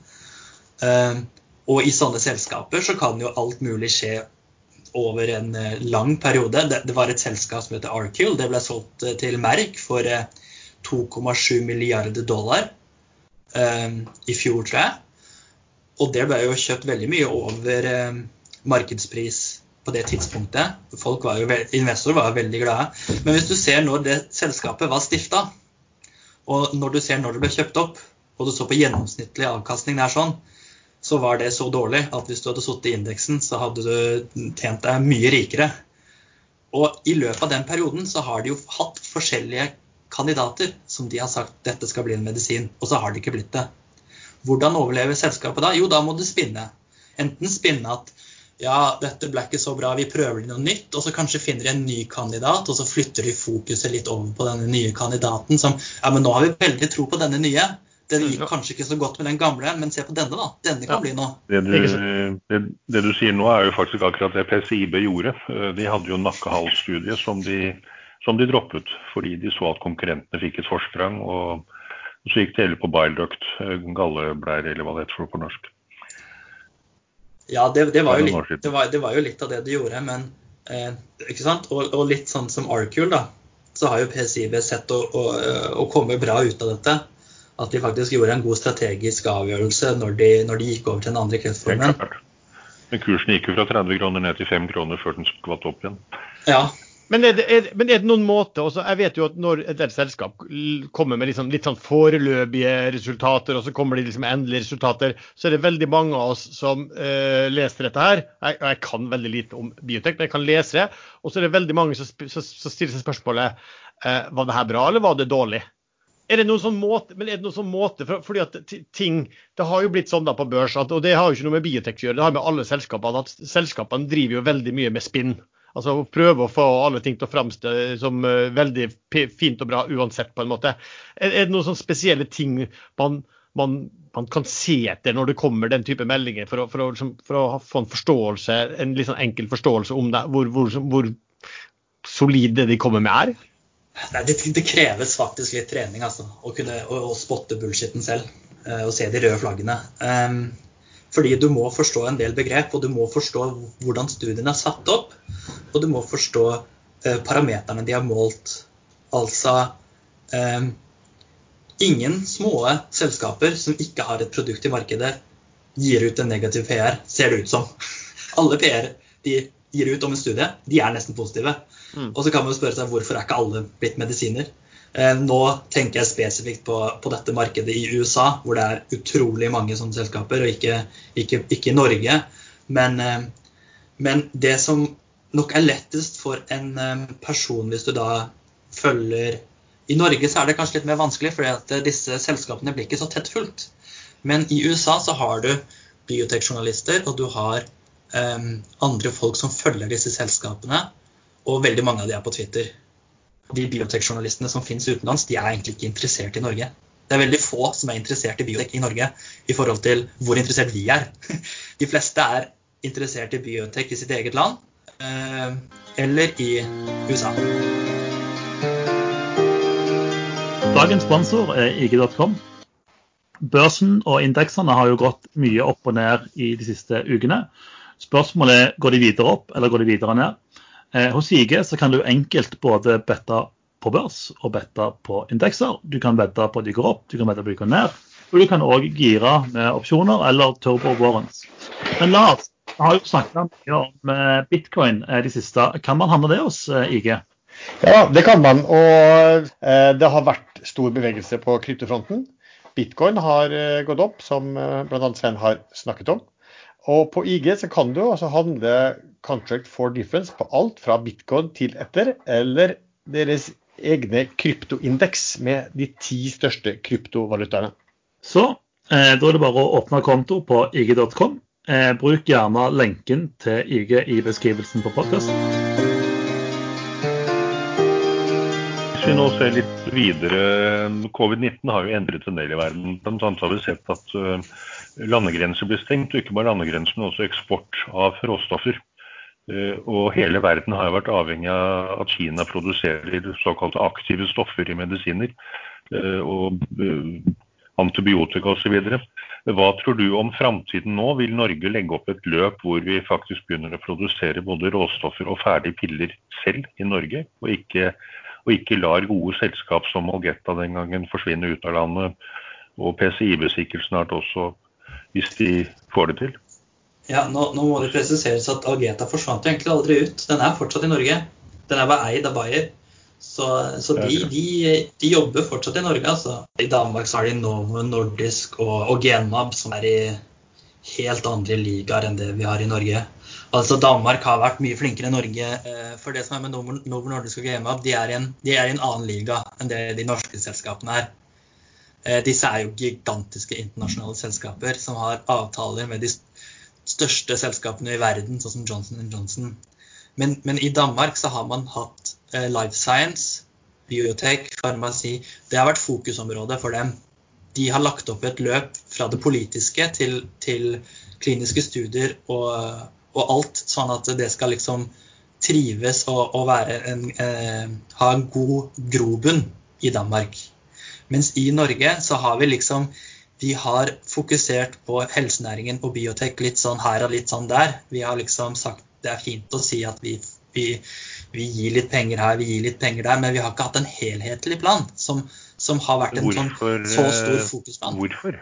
Uh, og i sånne selskaper så kan jo alt mulig skje over en uh, lang periode. Det, det, var et selskap som heter Arcule. Det ble solgt uh, til Merck for 2,7 milliarder dollar i fjor, tror jeg. Og det ble jo kjøpt veldig mye over markedspris på det tidspunktet. Folk var jo, investorer var jo veldig glade. Men hvis du ser når det selskapet var stifta, og når du ser når det ble kjøpt opp, og du så på gjennomsnittlig avkastning der sånn, så var det så dårlig at hvis du hadde sittet i indeksen, så hadde du tjent deg mye rikere. Og i løpet av den perioden så har de jo hatt forskjellige kandidater som de har sagt dette skal bli en medisin, og så har det ikke blitt det. Hvordan overlever selskapet da? Jo, da må du spinne. Enten spinne at ja, dette ble ikke så bra, vi prøver noe nytt. Og så kanskje finner de en ny kandidat, og så flytter de fokuset litt over på denne nye kandidaten som Ja, men nå har vi veldig tro på denne nye. Den gikk kanskje ikke så godt med den gamle, men se på denne, da. Denne kan ja. bli noe. Det du, det, det du, sier nå, er jo faktisk akkurat det PCIB gjorde. Eh, de hadde jo en nakkehals-studie som, som, de droppet fordi de så at konkurrentene fikk et forsprang. Og så gikk det hele på bile duct, eh, galleblære eller hva det heter på norsk. Ja, det, det, var litt, det, var, det, var jo litt, av det du gjorde. Men eh, ikke sant? Og, og, litt sånn som Arcule, da. Så har jo PCIB sett å, å, å, komme bra ut av dette. At de faktisk gjorde en god strategisk avgjørelse når de, når de gikk over til den andre kreftformen. Men kursen gikk jo fra 30 kroner ned til 5 kroner før den skvatt opp igjen. Ja, men er, det, er, men er det noen måte også, Jeg vet jo at når et del selskap kommer med liksom, litt sånn foreløpige resultater, og så kommer de liksom endelige resultater, så er det veldig mange av oss som uh, leser dette her. Jeg, jeg, kan veldig lite om biotek, men jeg kan lese det. Og så er det veldig mange som, som, som stiller seg spørsmålet uh, var det her bra, eller var det dårlig? Er det noen sånn måte, men er det noen sånn måte for, fordi at ting, Det har jo blitt sånn da på børs, at, og det har jo ikke noe med biotek å gjøre, det har med alle selskapene. at Selskapene driver jo veldig mye med spinn. Altså prøve å få alle ting til å framstå som uh, veldig fint og bra uansett, på en måte. Er, er det noen sånne spesielle ting man man, man kan se etter når det kommer den type meldinger, for å, for å, liksom, for å få en forståelse, en litt sånn enkel forståelse om det, hvor, hvor, hvor solid det de kommer med er? Det, det, kreves faktisk litt trening, altså. Å kunne å, å spotte bullshitten selv. Uh, og se de røde flaggene. Um, fordi du må forstå en del begrep, og du må forstå hvordan studiene er satt opp. Og du må forstå uh, parameterne de har målt. Altså um, Ingen små selskaper som ikke har et produkt i markedet, gir ut en negativ PR, ser det ut som. Alle PR de gir ut om en studie, de er nesten positive. Mm. Og så kan man jo spørre seg hvorfor er ikke alle blitt medisiner? Eh, nå tenker jeg spesifikt på, på, dette markedet i USA, hvor det er utrolig mange sånne selskaper, og ikke, ikke, ikke i Norge. Men, eh, men, det som nok er lettest for en eh, person hvis du da følger I Norge så er det kanskje litt mer vanskelig, for disse selskapene blir ikke så tett fulgt. Men i USA så har du biotekjournalister, og du har um, andre folk som følger disse selskapene. Og veldig mange av de er på Twitter. De biotekjournalistene som finnes utenlands, de er egentlig ikke interessert i Norge. Det er veldig få som er interessert i biotek i Norge i forhold til hvor interessert vi er. De fleste er interessert i biotek i sitt eget land eh, eller i USA. Dagens sponsor er IG.com. Børsen og indeksene har jo gått mye opp og ned i de siste ukene. Spørsmålet er går de videre opp eller går de videre ned. Eh, hos IG så kan du enkelt både bette på børs og bette på indekser. Du kan vedde på at de går opp, du kan vedde på at de går ned. Og du kan òg gire med opsjoner eller turbo warrants. Men Lars har jo snakket mye om eh, bitcoin eh, de siste. Kan man handle det hos IG? Ja, det kan man. Og det har vært stor bevegelse på kryptofronten. Bitcoin har gått opp, som bl.a. Sven har snakket om. Og på IG så kan du altså handle contract for difference på alt fra bitcoin til etter, eller deres egne kryptoindeks med de ti største kryptovalutaene. Så eh, da er det bare å åpne konto på ig.com. Eh, bruk gjerne lenken til IG i beskrivelsen på podkasten. Hvis vi nå ser litt videre, Covid-19 har jo endret en del i verden. Blant annet har vi sett at uh, landegrenser blir stengt, og ikke bare landegrenser, men også eksport av råstoffer. Eh, og hele verden har vært avhengig av at Kina produserer såkalte aktive stoffer i medisiner. Eh, og eh, antibiotika osv. Hva tror du om framtiden nå? Vil Norge legge opp et løp hvor vi faktisk begynner å produsere både råstoffer og ferdige piller selv i Norge, og ikke, og ikke lar gode selskap som Algetta den gangen forsvinne ut av landet, og PCIB sikkert snart også, hvis de får det til? Ja, nå, nå, må det presiseres at Algeta forsvant jo egentlig aldri ut. Den er fortsatt i Norge. Den er bare eid av Bayer. Så, så de, de, de, jobber fortsatt i Norge, altså. I Danmark så har de Novo Nordisk og, og Genmab, som er i helt andre ligaer enn det vi har i Norge. Altså Danmark har vært mye flinkere enn Norge. Eh, for det som er med Novo, Nordisk og Genmab, de er, en, de er i en annen liga enn det de norske selskapene er. Eh, disse er jo gigantiske internasjonale selskaper som har avtaler med de største selskapene i verden, sånn som Johnson Johnson. Men, men, i Danmark så har man hatt eh, life science, biotek, farmasi. Det har vært fokusområdet for dem. De har lagt opp et løp fra det politiske til, til kliniske studier og, og, alt, sånn at det skal liksom trives og, og en, eh, ha en god grobunn i Danmark. Mens i Norge så har vi liksom vi har fokusert på helsenæringen på biotek litt sånn her og litt sånn der. Vi har liksom sagt det er fint å si at vi, vi, vi gir litt penger her, vi gir litt penger der, men vi har ikke hatt en helhetlig plan som, som har vært en sånn hvorfor, sånn, så stor fokusplan. Hvorfor?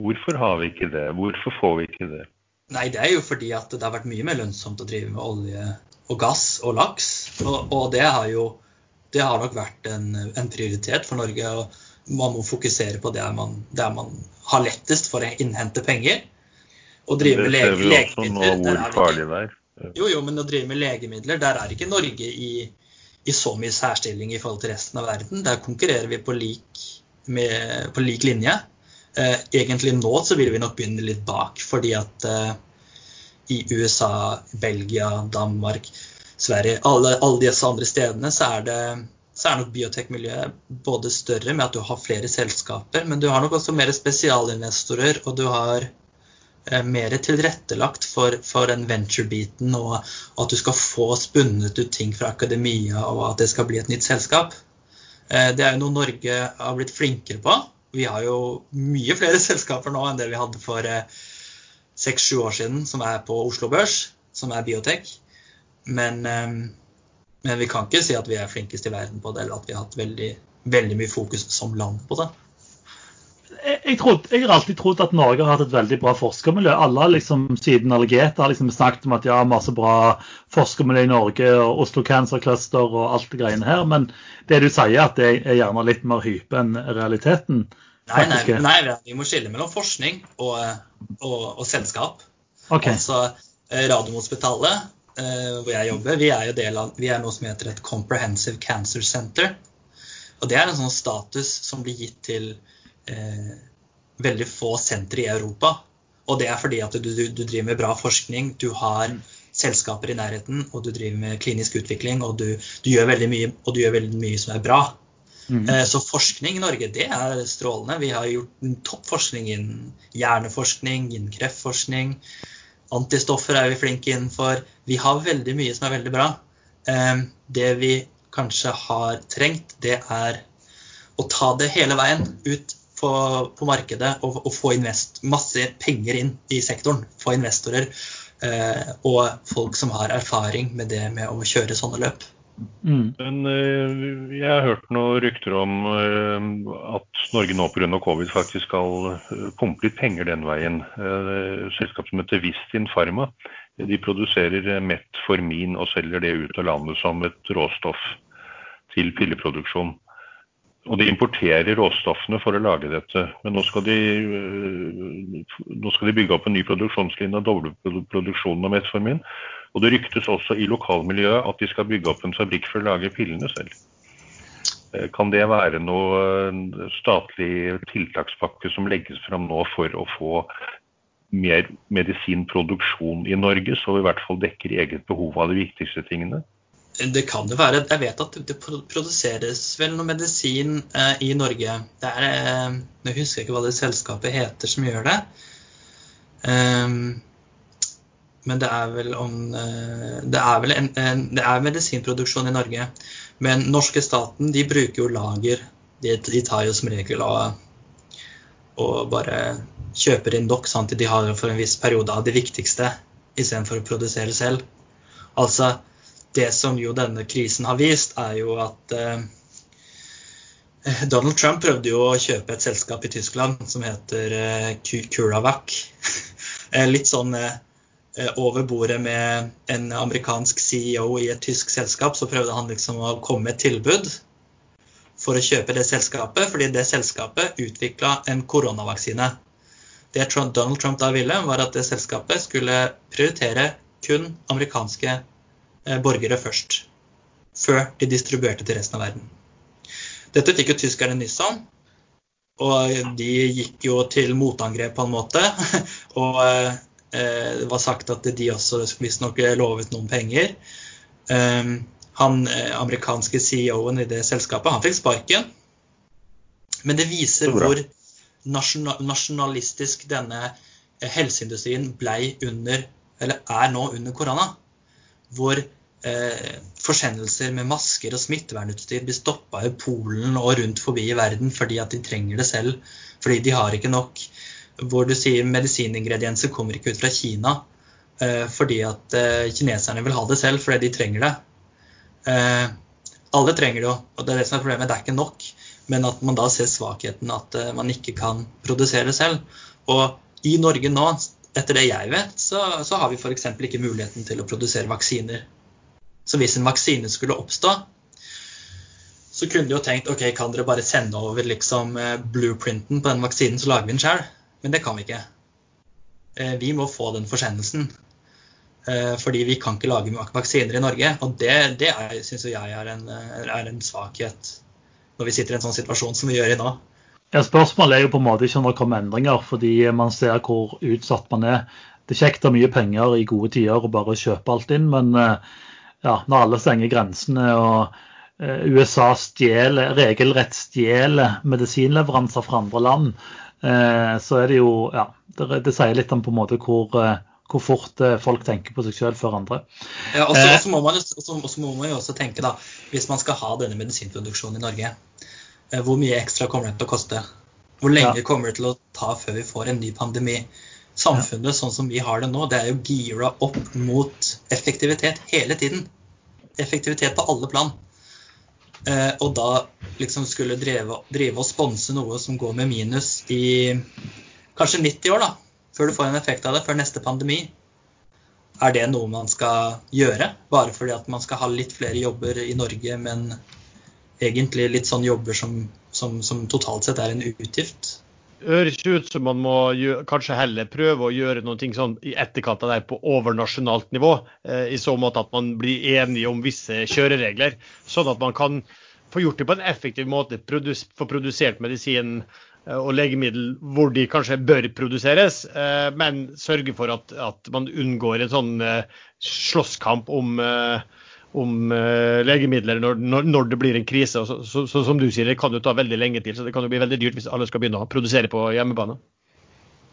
Hvorfor har vi ikke det? Hvorfor får vi ikke det? Nei, det er jo fordi at det har vært mye mer lønnsomt å drive med olje og gass og laks. Og, og det har jo det har nok vært en, en prioritet for Norge. og man må fokusere på der man, der man har lettest for å innhente penger. Og drive med lege, legemidler der er det ikke, jo, jo, men å drive med legemidler, der er ikke Norge i, i, så mye særstilling i forhold til resten av verden. Der konkurrerer vi på lik, med, på lik linje. Eh, egentlig nå så vil vi nok begynne litt bak, fordi at eh, i USA, Belgia, Danmark, Sverige, alle, alle disse andre stedene, så er det så er nok biotekmiljøet både større med at du har flere selskaper, men du har nok også mer spesialinvestorer, og du har eh, mer tilrettelagt for, for den venture-biten, og at du skal få spunnet ut ting fra akademia, og at det skal bli et nytt selskap. Eh, det er jo noe Norge har blitt flinkere på. Vi har jo mye flere selskaper nå enn det vi hadde for seks-sju år siden, som er på Oslo Børs, som er biotek. Men men vi kan ikke si at vi er flinkest i verden på det, eller at vi har hatt veldig, veldig mye fokus som land på det. Jeg, jeg, trodde, jeg, har alltid trodd at Norge har hatt et veldig bra forskermiljø. Alle liksom, siden Algeta har liksom snakket om at ja, masse bra forskermiljø i Norge, og Oslo Cancer Cluster og alt det greiene her. Men det du sier, at det er gjerne litt mer hype enn realiteten? Nei, nei, nei, vi må skille mellom forskning og, og, og selskap. Okay. Altså, eh, Radiumhospitalet hvor jeg jobber, vi er jo del av vi er noe som heter et Comprehensive Cancer Center. Og det er en sånn status som blir gitt til eh, veldig få sentre i Europa. Og det er fordi at du, du, du, driver med bra forskning, du har selskaper i nærheten, og du driver med klinisk utvikling, og du, du gjør veldig mye, og du gjør veldig mye som er bra. Mm. Eh, så forskning i Norge, det er strålende. Vi har gjort topp forskning innen hjerneforskning, innen kreftforskning. Antistoffer er vi flinke innenfor. Vi har veldig mye som er veldig bra. Ehm, det vi kanskje har trengt, det er å ta det hele veien ut på, markedet og, få invest, masse penger inn i sektoren. Få investorer eh, og folk som har erfaring med det med å kjøre sånne løp. Mm. Men eh, jeg har hørt noen rykter om eh, at Norge nå pga. covid faktisk skal eh, pumpe litt penger den veien. Selskapet som heter Vistin Pharma de produserer Metformin og selger det ut av landet som et råstoff til pilleproduksjon. Og de importerer råstoffene for å lage dette. Men nå skal de, nå skal de bygge opp en ny produksjonslinje og doble produksjonen av Metformin. Og det ryktes også i lokalmiljøet at de skal bygge opp en fabrikk for å lage pillene selv. Eh, kan det være noe eh, statlig tiltakspakke som legges fram nå for å få mer medisinproduksjon i Norge, så i hvert fall dekker eget behov av de viktigste tingene? Det kan det være. Jeg vet at det produseres vel noe medisin eh, i Norge. Det er, jeg husker ikke hva det selskapet heter som gjør det. Um, men det er vel om eh, Det er vel en, en, det er medisinproduksjon i Norge. Men norske staten de bruker jo lager. De, de tar jo som regel og, og bare kjøper inn dokk sånn de har for en viss periode av det viktigste istedenfor å produsere selv. Altså, det som jo denne krisen har vist, er jo at eh, Donald Trump prøvde jo å kjøpe et selskap i Tyskland som heter eh, Curavac. Eh, litt sånn Eh, over bordet med en amerikansk CEO i et tysk selskap, så prøvde han liksom å komme med et tilbud for å kjøpe det selskapet, fordi det selskapet utvikla en koronavaksine. Det Donald Trump da ville, var at det selskapet skulle prioritere kun amerikanske eh, borgere først. Før de distribuerte til resten av verden. Dette fikk jo tyskerne nyss om, og de gikk jo til motangrep på en måte. og eh, Eh, det var sagt at de også visstnok lovet noen penger. Eh, han eh, amerikanske CEO-en i det selskapet, han fikk sparken. Men det viser hvor nasjonalistisk denne helseindustrien blei under, eller er nå under korona. Hvor eh, forsendelser med masker og smittevernutstyr blir stoppa i Polen og rundt forbi i verden fordi at de trenger det selv. Fordi de har ikke nok hvor du sier medisiningredienser kommer ikke ut fra Kina eh, fordi at eh, kineserne vil ha det selv fordi de trenger det. Eh, alle trenger det jo, og det er det som er problemet. Det er ikke nok. Men at man da ser svakheten at man ikke kan produsere selv. Og i Norge nå, etter det jeg vet, så, så har vi f.eks. ikke muligheten til å produsere vaksiner. Så hvis en vaksine skulle oppstå, så kunne de jo tenkt ok, kan dere bare sende over liksom blueprinten på den vaksinen, så lager vi den sjøl. Men det kan vi ikke. Eh, vi må få den forsendelsen. Eh, fordi vi kan ikke lage vaksiner i Norge. Og det, det syns jeg er en, er en, svakhet når vi sitter i en sånn situasjon som vi gjør i nå. Ja, Spørsmålet er jo på en måte ikke om det kommer endringer, fordi man ser hvor utsatt man er. Det er kjekt å ha mye penger i gode tider og bare kjøpe alt inn, men eh, ja, når alle stenger grensene og eh, USA stjeler, regelrett stjeler medisinleveranser fra andre land, eh, så er det jo Ja, det, det sier litt om på en måte hvor, eh, hvor fort eh, folk tenker på seg selv før andre. Ja, og så Eh. må, må man jo også tenke, da, hvis man skal ha denne medisinproduksjonen i Norge, eh, hvor mye ekstra kommer det til å koste? Hvor lenge Ja. kommer det til å ta før vi får en ny pandemi? Samfunnet sånn som vi har det nå, det er jo gira opp mot effektivitet hele tiden. Effektivitet på alle plan. Eh, og da liksom skulle drive, drive og sponse noe som går med minus i kanskje 90 år, da, før du får en effekt av det, før neste pandemi. Er det noe man skal gjøre, bare fordi at man skal ha litt flere jobber i Norge, men egentlig litt sånn jobber som, som, som totalt sett er en utgift? Høres ut som man må gjøre, kanskje heller prøve å gjøre noe sånn i etterkant av det på overnasjonalt nivå. Eh, I så måte at man blir enige om visse kjøreregler, sånn at man kan få gjort det på en effektiv måte. Produs, få produsert medisin eh, og legemiddel hvor de kanskje bør produseres, eh, men sørge for at, at man unngår en sånn eh, slåsskamp om eh, om uh, legemidler når, når, når det blir en krise. Så, så, så, som du sier, det kan jo ta veldig lenge til, så det kan jo bli veldig dyrt hvis alle skal begynne å produsere på hjemmebane.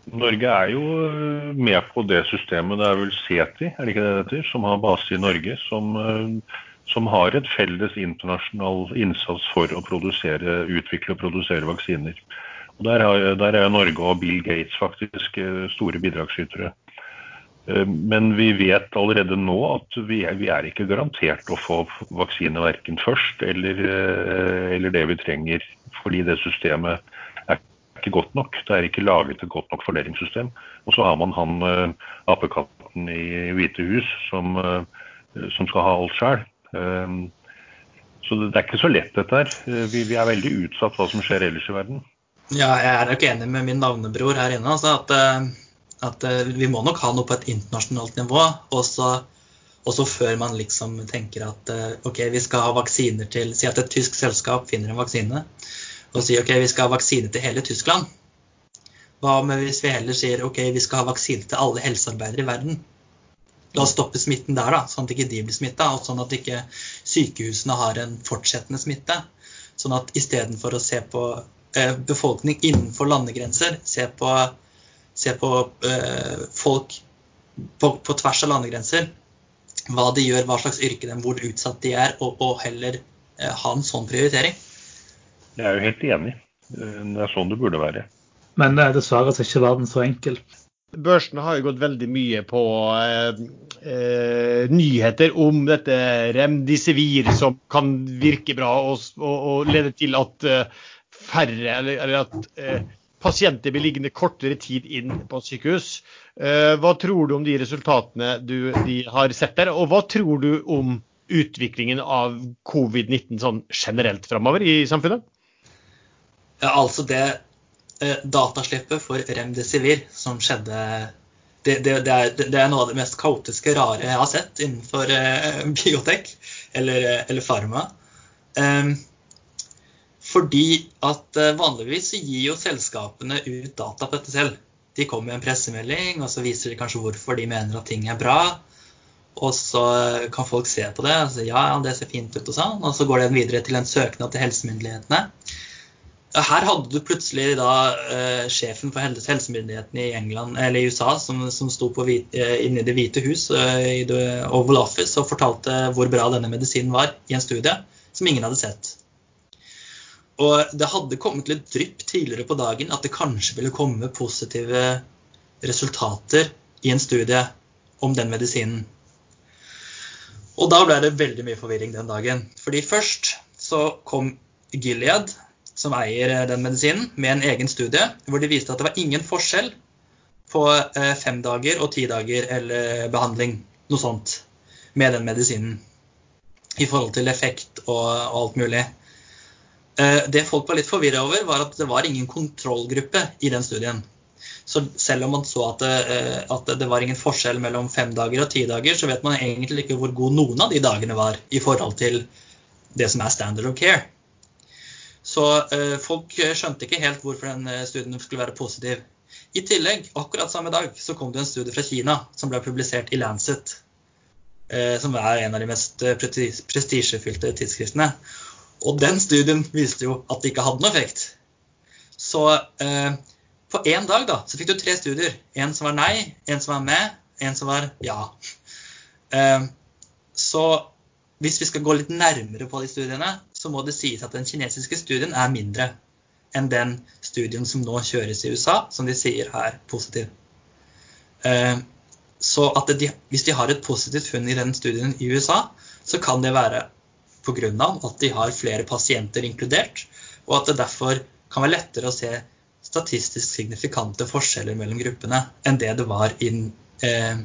Norge er jo øh, med på det systemet. Det er vel CETI, er det ikke det det som har base i Norge. Som, øh, som har et felles internasjonal innsats for å produsere, utvikle og produsere vaksiner. Og der, har, der er Norge og Bill Gates faktisk store bidragsytere. Eh, Men vi vet allerede nå at vi er, vi er ikke garantert å få vaksine verken først eller, eh, eller det vi trenger. Fordi det systemet er ikke godt nok. Det er ikke laget et godt nok fordelingssystem. Og så har man han eh, apekatten i Hvite hus som, som skal ha alt sjøl. Så det er ikke så lett dette her. Vi, vi er veldig utsatt hva som skjer ellers i verden. Ja, jeg er nok enig med min navnebror her inne. Altså at, at eh, vi må nok ha noe på et internasjonalt nivå. Også, også før man liksom tenker at eh, ok, vi skal ha vaksiner til Si at et tysk selskap finner en vaksine og sier ok, vi skal ha vaksine til hele Tyskland. Hva med hvis vi heller sier ok, vi skal ha vaksine til alle helsearbeidere i verden? La oss stoppe smitten der, da, sånn at ikke de blir smitta, og sånn at ikke sykehusene har en fortsettende smitte. Sånn at istedenfor å se på eh, befolkning innenfor landegrenser, se på, se på eh, folk på, på tvers av landegrenser, hva de gjør, hva slags yrke de er, hvor utsatt de er, og, og heller eh, ha en sånn prioritering. Jeg er jo helt enig. Eh, Det er sånn det burde være. Men eh, dessverre så er ikke verden så enkel. Børsen har jo gått veldig mye på eh, eh, nyheter om dette remdesivir som kan virke bra og, og, og lede til at eh, færre, eller, eller at eh, pasienter blir liggende kortere tid inn på sykehus. Eh, hva tror du om de resultatene du de har sett der, og hva tror du om utviklingen av covid-19 sånn generelt framover i samfunnet? Ja, altså det eh, dataslippet for Remdesivir som skjedde det, det, det, er, det er noe av det mest kaotiske, rare jeg har sett innenfor eh, biotek eller, eh, eller farma. Em, fordi at eh, vanligvis gir jo selskapene ut data på dette selv. De kommer med en pressemelding, og så viser de kanskje hvorfor de mener at ting er bra. Og så eh, kan folk se på det og si ja, det ser fint ut, og sånn. Og så går den videre til en søknad til helsemyndighetene. Her hadde du plutselig da eh, sjefen for helsemyndighetene i England, eller i USA som, som sto hvit, eh, inne i Det hvite hus eh, i The Oval Office og fortalte hvor bra denne medisinen var i en studie som ingen hadde sett. Og det hadde kommet litt drypp tidligere på dagen at det kanskje ville komme positive resultater i en studie om den medisinen. Og da ble det veldig mye forvirring den dagen. Fordi først så kom Gilead, som eier eh, den medisinen, med en egen studie hvor de viste at det var ingen forskjell på eh, fem dager og ti dager eller behandling, noe sånt, med den medisinen. I forhold til effekt og, alt mulig. Eh, Det folk var litt forvirra over, var at det var ingen kontrollgruppe i den studien. Så selv om man så at det, eh, at det var ingen forskjell mellom fem dager og ti dager, så vet man egentlig ikke hvor god noen av de dagene var i forhold til det som er standard of care. Så eh, folk skjønte ikke helt hvorfor den studien skulle være positiv. I tillegg, akkurat samme dag, så kom det en studie fra Kina som ble publisert i Lancet. som er en av de mest presti- prestisjefylte tidsskriftene. Og den studien viste jo at det ikke hadde noe effekt. Så eh, på én dag da, så fikk du tre studier. En som var nei, en som var med, en som var ja. Eh, så hvis vi skal gå litt nærmere på de studiene, så må det sies at den kinesiske studien er mindre enn den studien som nå kjøres i USA, som de sier er positiv. Eh, Så de, hvis de har et positivt funn i den studien i USA, så kan det være pga. at de har flere pasienter inkludert, og at det derfor kan være lettere å se statistisk signifikante forskjeller mellom gruppene enn det det var i den eh,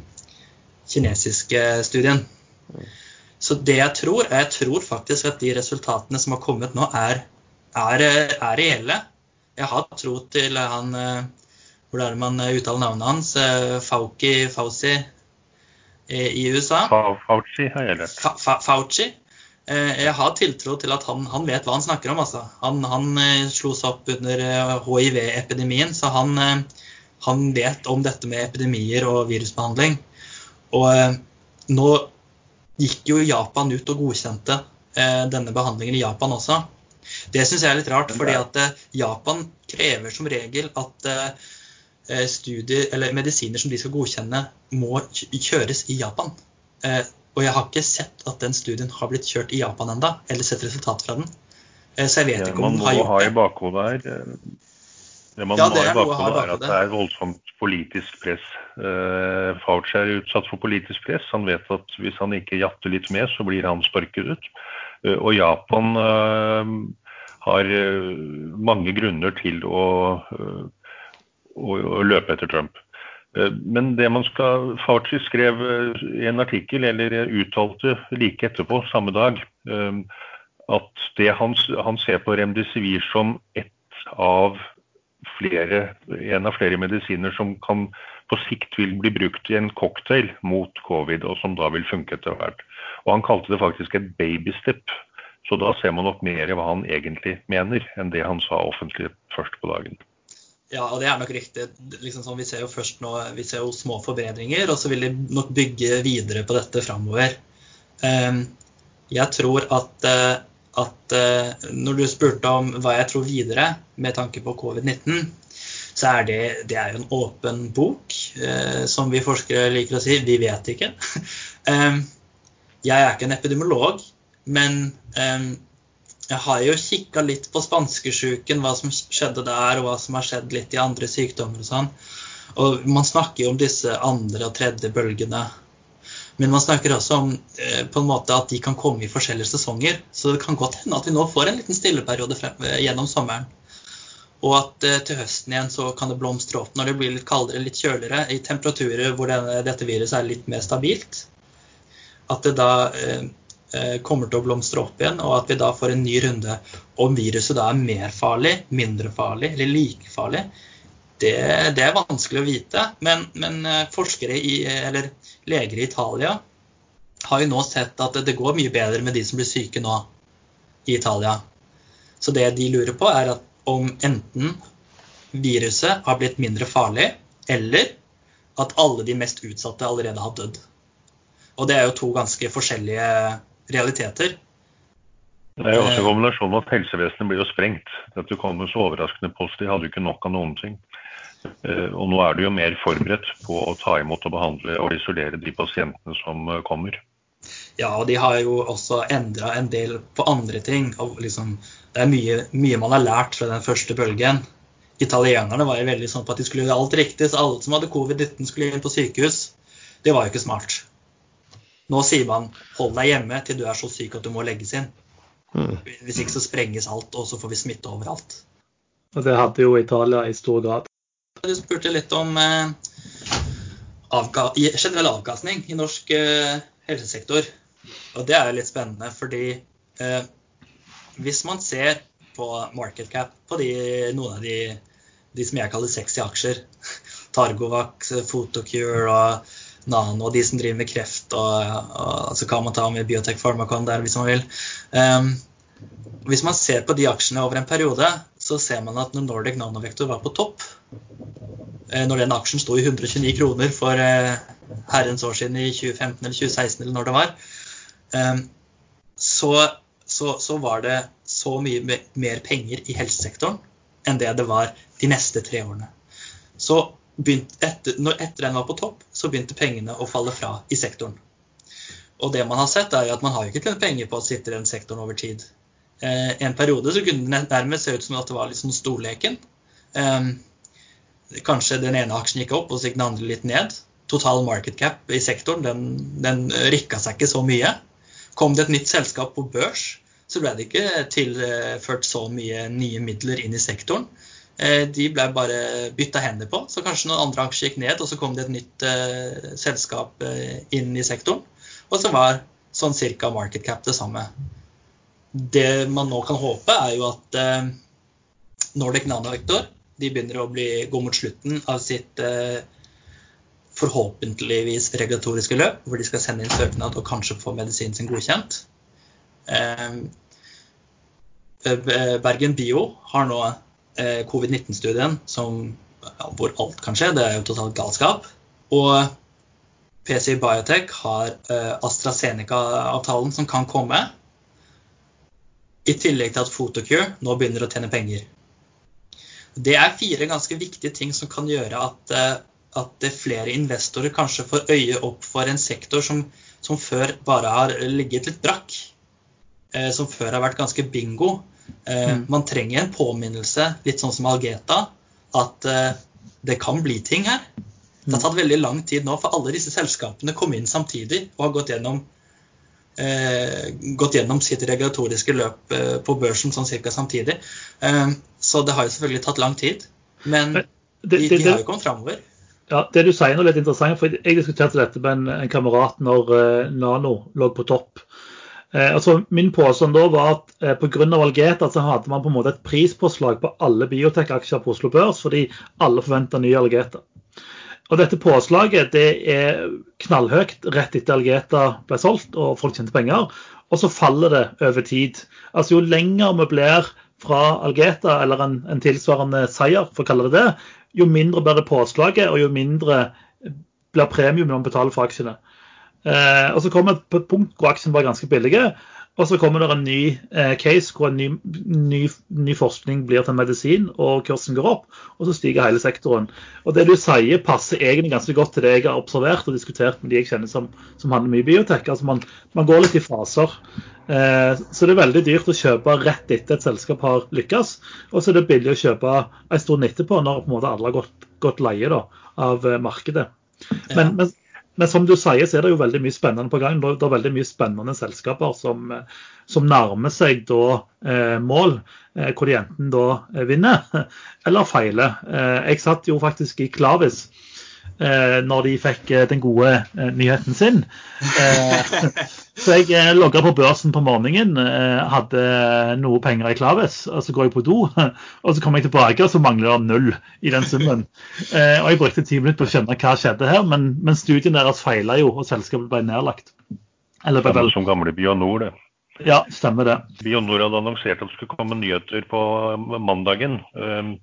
kinesiske studien. Så det jeg tror, er jeg tror faktisk at de resultatene som har kommet nå, er, er, er reelle. Jeg har tro til han eh, Hvor er det man uttaler navnet hans? eh, Fauci, Fauci eh, i USA. Fa- Fauci har jeg lært. Fa Fa Fauci. Eh, Jeg har tiltro til at han, han vet hva han snakker om. Altså. Han, han eh, slo seg opp under eh, hiv-epidemien, så han, eh, han vet om dette med epidemier og virusbehandling. Og eh, nå gikk jo Japan ut og godkjente eh, denne behandlingen i Japan også. Det syns jeg er litt rart, fordi at eh, Japan krever som regel at eh, eh, studier, eller medisiner som de skal godkjenne, må kjøres i Japan. Eh, og jeg har ikke sett at den studien har blitt kjørt i Japan enda, eller sett resultat fra den. Eh, så jeg vet Det ikke om den har gjort i det. bakhodet her eh, det man Ja, må det i er ha i bakhodet, er at det er voldsomt politisk press. Uh, Fauci er utsatt for politisk press. Han vet at hvis han ikke jatter litt med, så blir han sparket ut. Eh, og Japan eh, har eh, mange grunner til å, eh, å, å løpe etter Trump. Eh, Men det man skal Fauci skrev eh, i en artikkel, eller uttalte like etterpå, samme dag, eh, at det han, han ser på remdesivir som ett av flere, en av flere medisiner som kan på sikt vil bli brukt i en cocktail mot covid, og som da vil funke etter hvert. Og Han kalte det faktisk et babystep. Så da ser man nok mer hva han egentlig mener, enn det han sa offentlig først på dagen. Ja, og det er nok riktig. Liksom sånn, vi ser jo først nå vi ser jo små forbedringer, og så vil de nok bygge videre på dette framover. Ehm, jeg tror at, eh, at eh, når du spurte om hva jeg tror videre med tanke på covid-19, så er det, det er jo en åpen bok, eh, som vi forskere liker å si. Vi vet ikke. Ehm, jeg er ikke en epidemiolog, men ehm, jeg har jo kikka litt på spanskesjuken, hva som skjedde der, og hva som har skjedd litt i andre sykdommer og sånn. Og man snakker jo om disse andre og tredje bølgene. Men man snakker også om eh, på en måte at de kan komme i forskjellige sesonger. Så det kan godt hende at vi nå får en liten stilleperiode frem, eh, gjennom sommeren. Og at eh, til høsten igjen så kan det blomstre opp når det blir litt kaldere, litt kjøligere, i temperaturer hvor denne, dette viruset er litt mer stabilt. At det da eh, kommer til å blomstre opp igjen, og at vi da får en ny runde. Om viruset da er mer farlig, mindre farlig eller like farlig, det, det er vanskelig å vite. Men, men eh, forskere i, eller leger i Italia har jo nå sett at det, går mye bedre med de som blir syke nå i Italia. Så det de lurer på, er om enten viruset har blitt mindre farlig, eller at alle de mest utsatte allerede har dødd. Og det er jo to ganske forskjellige realiteter. Det er jo også Eh. en kombinasjon med at helsevesenet blir jo sprengt. Dette kommer så overraskende på oss. De hadde jo ikke nok av noen ting. Eh, Og nå er de jo mer forberedt på å ta imot og behandle og isolere de pasientene som eh, kommer. Ja, og de har jo også endra en del på andre ting. Liksom, det er mye, mye man har lært fra den første bølgen. Italienerne var jo veldig sånn på at de skulle gjøre alt riktig, så alle som hadde covid-19 skulle inn på sykehus. Det var jo ikke smart. Nå sier man hold deg hjemme til du er så syk at du må legges inn. Mm. Hvis ikke så sprenges alt, og så får vi smitte overalt. Og det hadde jo Italia i stor grad. Du spurte litt om eh, avga generell avkastning i norsk eh, helsesektor. Og det er jo litt spennende, fordi eh, hvis man ser på market cap på de, noen av de, de som jeg kaller sexy aksjer, Targovax, Photocure og Nano, og de som driver med kreft, og, og altså hva man tar med Biotech Pharmacon der hvis man vil. Um, hvis man ser på de aksjene over en periode, så ser man at når Nordic Nanovector var på topp, eh, når den aksjen sto i 129 kroner for eh, herrens år siden, i 2015 eller 2016 eller når det var, um, så, så, så, var det så mye mer penger i helsesektoren enn det det var de neste tre årene. Så etter, når etter den var på topp, så begynte pengene å falle fra i sektoren. Og det man har sett, er at man har ikke tjent penger på å sitte i den sektoren over tid. Eh, en periode så kunne det nærmest se ut som at det var liksom storleken. Eh, kanskje den ene aksjen gikk opp, og så gikk den andre litt ned. Total market cap i sektoren den, den rikka seg ikke så mye. Kom det et nytt selskap på børs, så ble det ikke tilført så mye nye midler inn i sektoren. Eh, de ble bare bytta hender på. Så kanskje noen andre aksjer gikk ned, og så kom det et nytt uh, selskap uh, inn i sektoren. Og så var sånn cirka market cap det samme. Det man nå kan håpe, er jo at uh, Nordic Nanovektor de begynner å bli, gå mot slutten av sitt forhåpentligvis regulatoriske løp, hvor de skal sende inn søknad og kanskje få medisinen sin godkjent. Bergen Bio har nå Eh, covid-19-studien ja, hvor alt kan skje. Det er jo totalt galskap. Og PC Biotech har eh, AstraZeneca-avtalen som kan komme. I tillegg til at Photocure nå begynner å tjene penger. Det er fire ganske viktige ting som kan gjøre at, eh, at flere investorer kanskje får øye opp for en sektor som, som før bare har ligget litt brakk. Som før har vært ganske bingo. Eh, mm. Man trenger en påminnelse, litt sånn som Algeta, at eh, det kan bli ting her. Det har mm. tatt veldig lang tid nå, for alle disse selskapene kom inn samtidig og har gått gjennom, eh, gått gjennom sitt regulatoriske løp eh, på børsen sånn cirka samtidig. Eh, så det har jo selvfølgelig tatt lang tid. Men det, det, de, de, har jo kommet framover. Ja, Det du sier nå er litt interessant, for jeg diskuterte dette med en, en kamerat når uh, Nano lå på topp. Eh, altså Min påstand da var at eh, pga. Algeta så hadde man på en måte et prispåslag på alle biotek-aksjer på Oslo Børs, fordi alle forventa ny Algeta. Og Dette påslaget det er knallhøyt rett etter Algeta ble solgt og folk tjente penger. Og så faller det over tid. Altså Jo lenger vi blir fra Algeta, eller en, en tilsvarende seier, for å kalle det det, jo mindre blir det påslaget, og jo mindre blir premien man betaler for aksjene. Eh, og så kommer det på et punkt hvor aksjen var ganske billige. Og så kommer det en ny eh, case hvor en ny, ny, ny, forskning blir til medisin, og kursen går opp. Og så stiger hele sektoren. Og det du sier, passer egentlig ganske godt til det jeg har observert og diskutert med de jeg kjenner som, som handler mye biotek. Altså man, man, går litt i faser. Eh, så det er veldig dyrt å kjøpe rett etter et selskap har lykkes. Og så er det billig å kjøpe en stund etterpå, når på en måte alle har gått, gått leie da, av eh, markedet. Men, ja. men, men som du sier, så er det jo veldig mye spennende på gang. Det er veldig mye spennende selskaper som, som nærmer seg da eh, mål, eh, hvor de enten da eh, vinner eller feiler. Eh, jeg satt jo faktisk i Klavis når de fikk eh, den gode nyheten sin. Så jeg eh, logga på børsen på morgenen, eh, hadde noe penger i Klaves, og så går jeg på do. Og så kommer jeg tilbake, og så mangler det null i den summen. Eh, og jeg brukte ti minutter på å skjønne hva skjedde her, men, men studien deres feila jo, og selskapet ble nedlagt. Eller ble vel... Som gamle Bionor, det. Ja, stemmer det. Bionor hadde annonsert at det skulle komme nyheter på mandagen. Um,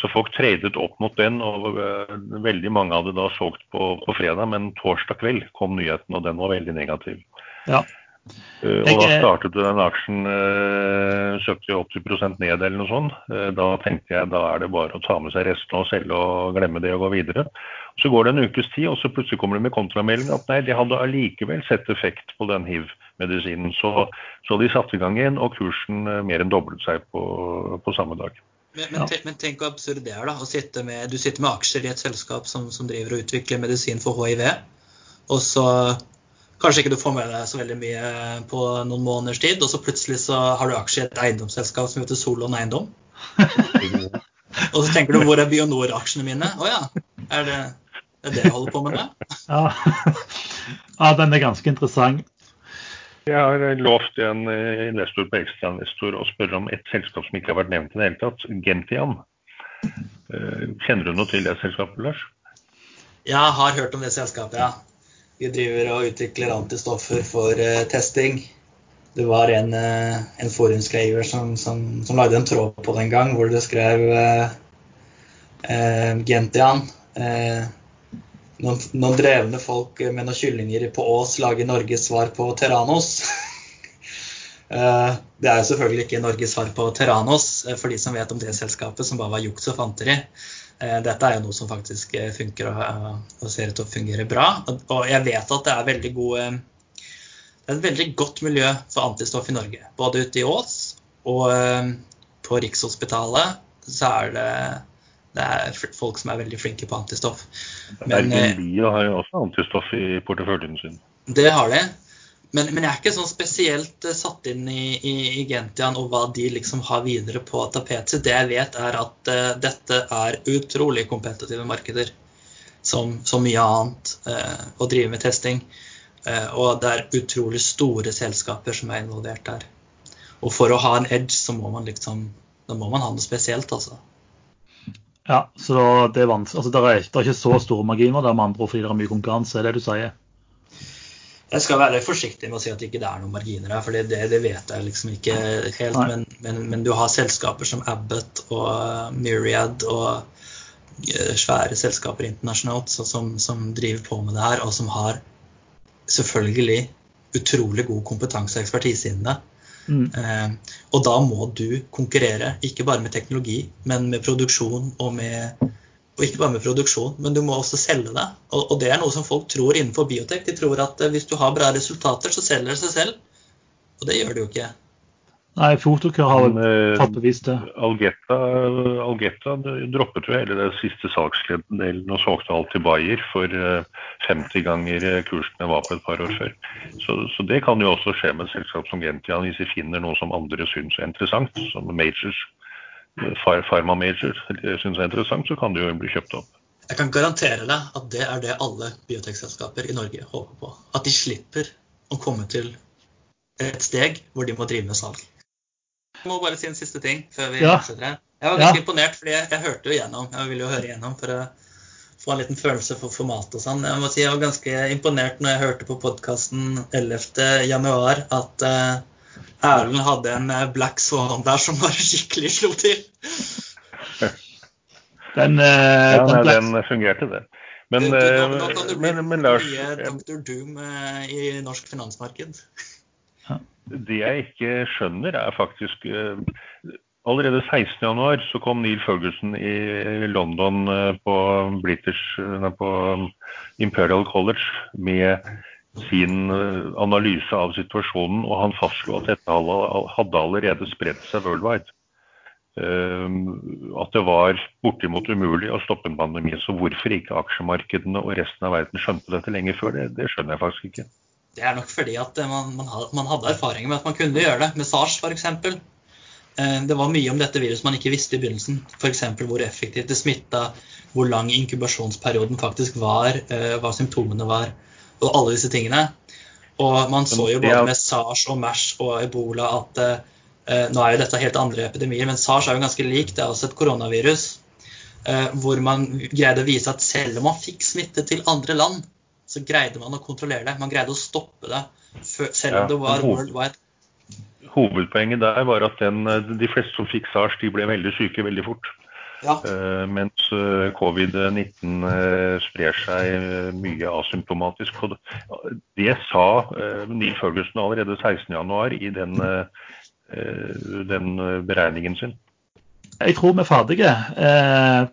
så folk tradet opp mot den, og uh, veldig mange hadde da solgt på, på, fredag. Men torsdag kveld kom nyheten, og den var veldig negativ. Ja. Jeg, og da startet den aksjen uh, 70-80% ned eller noe sånt. Da tenkte jeg da er det bare å ta med seg resten og selge og glemme det og gå videre. Så går det en ukes tid, og så plutselig kommer det med kontramelding at nei, de hadde allikevel sett effekt på den hiv-medisinen. Så, så, de satte i gang igjen, og kursen mer enn doblet seg på, på samme dag. Men, men, tenk, men, tenk hvor absurd det er, da. Sitte med, du sitter med aksjer i et selskap som, som, driver og utvikler medisin for hiv. Og så kanskje ikke du får med deg så veldig mye på noen måneders tid, og så plutselig så har du aksjer i et eiendomsselskap som heter Solon Eiendom. og så tenker du hvor er Bionor-aksjene mine? Å oh, ja, er det, er det jeg holder på med det? ja. ja, den er ganske interessant. Jeg har lovt en eh, investor på ekstrainvestor å spørre om et selskap som ikke har vært nevnt i det hele tatt, Gentian. Eh, kjenner du noe til det selskapet, Lars? Jeg har hørt om det selskapet, ja. Vi driver og utvikler antistoffer for uh, testing. Det var en, en forumskriver som, som, som, lagde en tråd på den gang, hvor det skrev uh, Gentian. Noen, noen drevne folk med noen kyllinger på Ås lager Norges svar på Terranos. Eh, det er jo selvfølgelig ikke Norges svar på Terranos, eh, for de som vet om det selskapet som bare var juks og fanteri. Eh, dette er jo noe som faktisk funker og ser ut til å fungere bra. Og jeg vet at det er veldig gode det er et veldig godt miljø for antistoff i Norge. Både ute i Ås og på Rikshospitalet så er det, det er folk som er veldig flinke på antistoff. Men Bergen har jo også antistoff i porteføljen sin. Det har de. Men, men, jeg er ikke sånn spesielt uh, satt inn i, i, i, Gentian og hva de liksom har videre på tapetet. Det jeg vet, er at uh, dette er utrolig kompetitive markeder. Som, som mye annet. Uh, å drive med testing. og det er utrolig store selskaper som er involvert der. Og for å ha en edge, så må man liksom Da må man ha noe spesielt, altså. Ja, så det er vanskelig. Altså, det, er, det er ikke så store marginer der med andre ord fordi det er mye konkurranse, er det du sier? Jeg skal være forsiktig med å si at det ikke er noen marginer her, for det, det, vet jeg liksom ikke helt. Men, men, men, du har selskaper som Abbott og Myriad og eh, svære selskaper internasjonalt som, som, driver på med det her, og som har selvfølgelig utrolig god kompetanse og ekspertise innen det. Mm. Eh, og da må du konkurrere, ikke bare med teknologi, men med produksjon og med og ikke bare med produksjon, men du må også selge det. Og, og, det er noe som folk tror innenfor biotek. De tror at eh, hvis du har bra resultater, så selger det seg selv. Og det gjør det jo ikke. Nei, Fotokur har vel fått bevist det. Algeta, Algeta droppet jo hele det siste salgsdelen og solgte alt til Bayer for 50 ganger ganger kursene var på et par år før. Så, så det kan jo også skje med et selskap som Gentian hvis de finner noe som andre syns er interessant, som Majors Pharma Major syns er interessant, så kan det jo bli kjøpt opp. Jeg kan garantere deg at det er det alle biotekselskaper i Norge håper på. At de slipper å komme til et steg hvor de må drive med salg. Må bare si en siste ting før vi ja. fortsetter. Jeg var ganske ja. imponert, fordi jeg, jeg, hørte jo gjennom. Jeg ville jo høre gjennom for å få en liten følelse for format og sånn. Jeg må si jeg var ganske imponert når jeg hørte på podkasten 11.1 at uh, Erlend hadde en eh, Black Swan der som bare skikkelig slo til. Den, uh, ja, den, nei, den fungerte, det. Men, du, du, nå, nå kan du bli men, men Lars Dr. Doom uh, i norsk finansmarked. Det jeg ikke skjønner, er faktisk uh, Allerede 16.1 så kom Neil Ferguson i London på, British, på Imperial College med sin eh, analyse av situasjonen, og han fastslo at dette hadde allerede spredt seg worldwide. Eh, at det var bortimot umulig å stoppe en pandemi. Så hvorfor ikke aksjemarkedene og resten av verden skjønte dette lenger før, det, det skjønner jeg faktisk ikke. Det er nok fordi at eh, man, man, hadde erfaringer med at man kunne gjøre det. Med SARS f.eks. Det var mye om dette viruset man ikke visste i begynnelsen. F.eks. hvor effektivt det smitta, hvor lang inkubasjonsperioden faktisk var, hva symptomene var og alle disse tingene. Og man så jo både med SARS og MERS og ebola at eh, nå er jo dette helt andre epidemier, men SARS er jo ganske lik. Det er også et koronavirus. Eh, hvor man greide å vise at selv om man fikk smitte til andre land, så greide man å kontrollere det. Man greide å stoppe det selv om det var worldwide. Hovedpoenget der var at den, de fleste som fikk SARS, de ble veldig syke veldig fort. Ja. Uh, mens uh, covid-19 uh, sprer seg mye asymptomatisk. Det sa Neil Ferguson allerede 16.1 i den, den beregningen sin. Jeg tror vi er ferdige.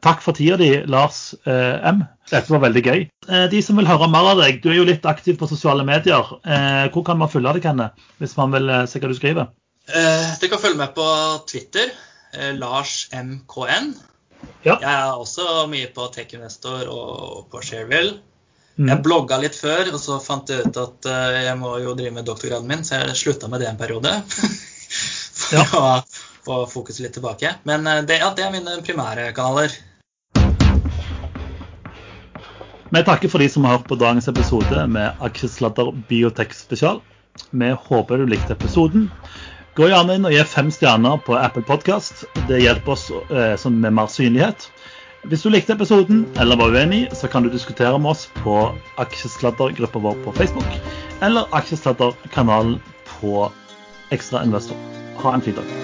takk for tida di, Lars M. Dette var veldig gøy. de som vil høre mer av deg, du er jo litt aktiv på sosiale medier. hvor kan man følge deg, henne, hvis man vil se hva du skriver? du kan følge med på Twitter. Lars MKN. Ja. Jeg er også mye på TechInvestor og på Shareville. Mm. Jeg blogga litt før, og så fant jeg ut at jeg må jo drive med doktorgraden min, så jeg slutta med det en periode. for ja. å få fokuset litt tilbake. Men uh, det, ja, det er mine primære kanaler. Vi takker for de som har hørt på dagens episode med Aksjesladder Biotek spesial. Vi håper du likte episoden. Gå gjerne inn og gi fem stjerner på Apple Podkast. Det hjelper oss eh, med mer synlighet. Hvis du likte episoden eller var uenig, så kan du diskutere med oss på Aksjesladdergruppa vår på Facebook eller Aksjesladderkanalen på Ekstra Investor. Ha en fin dag.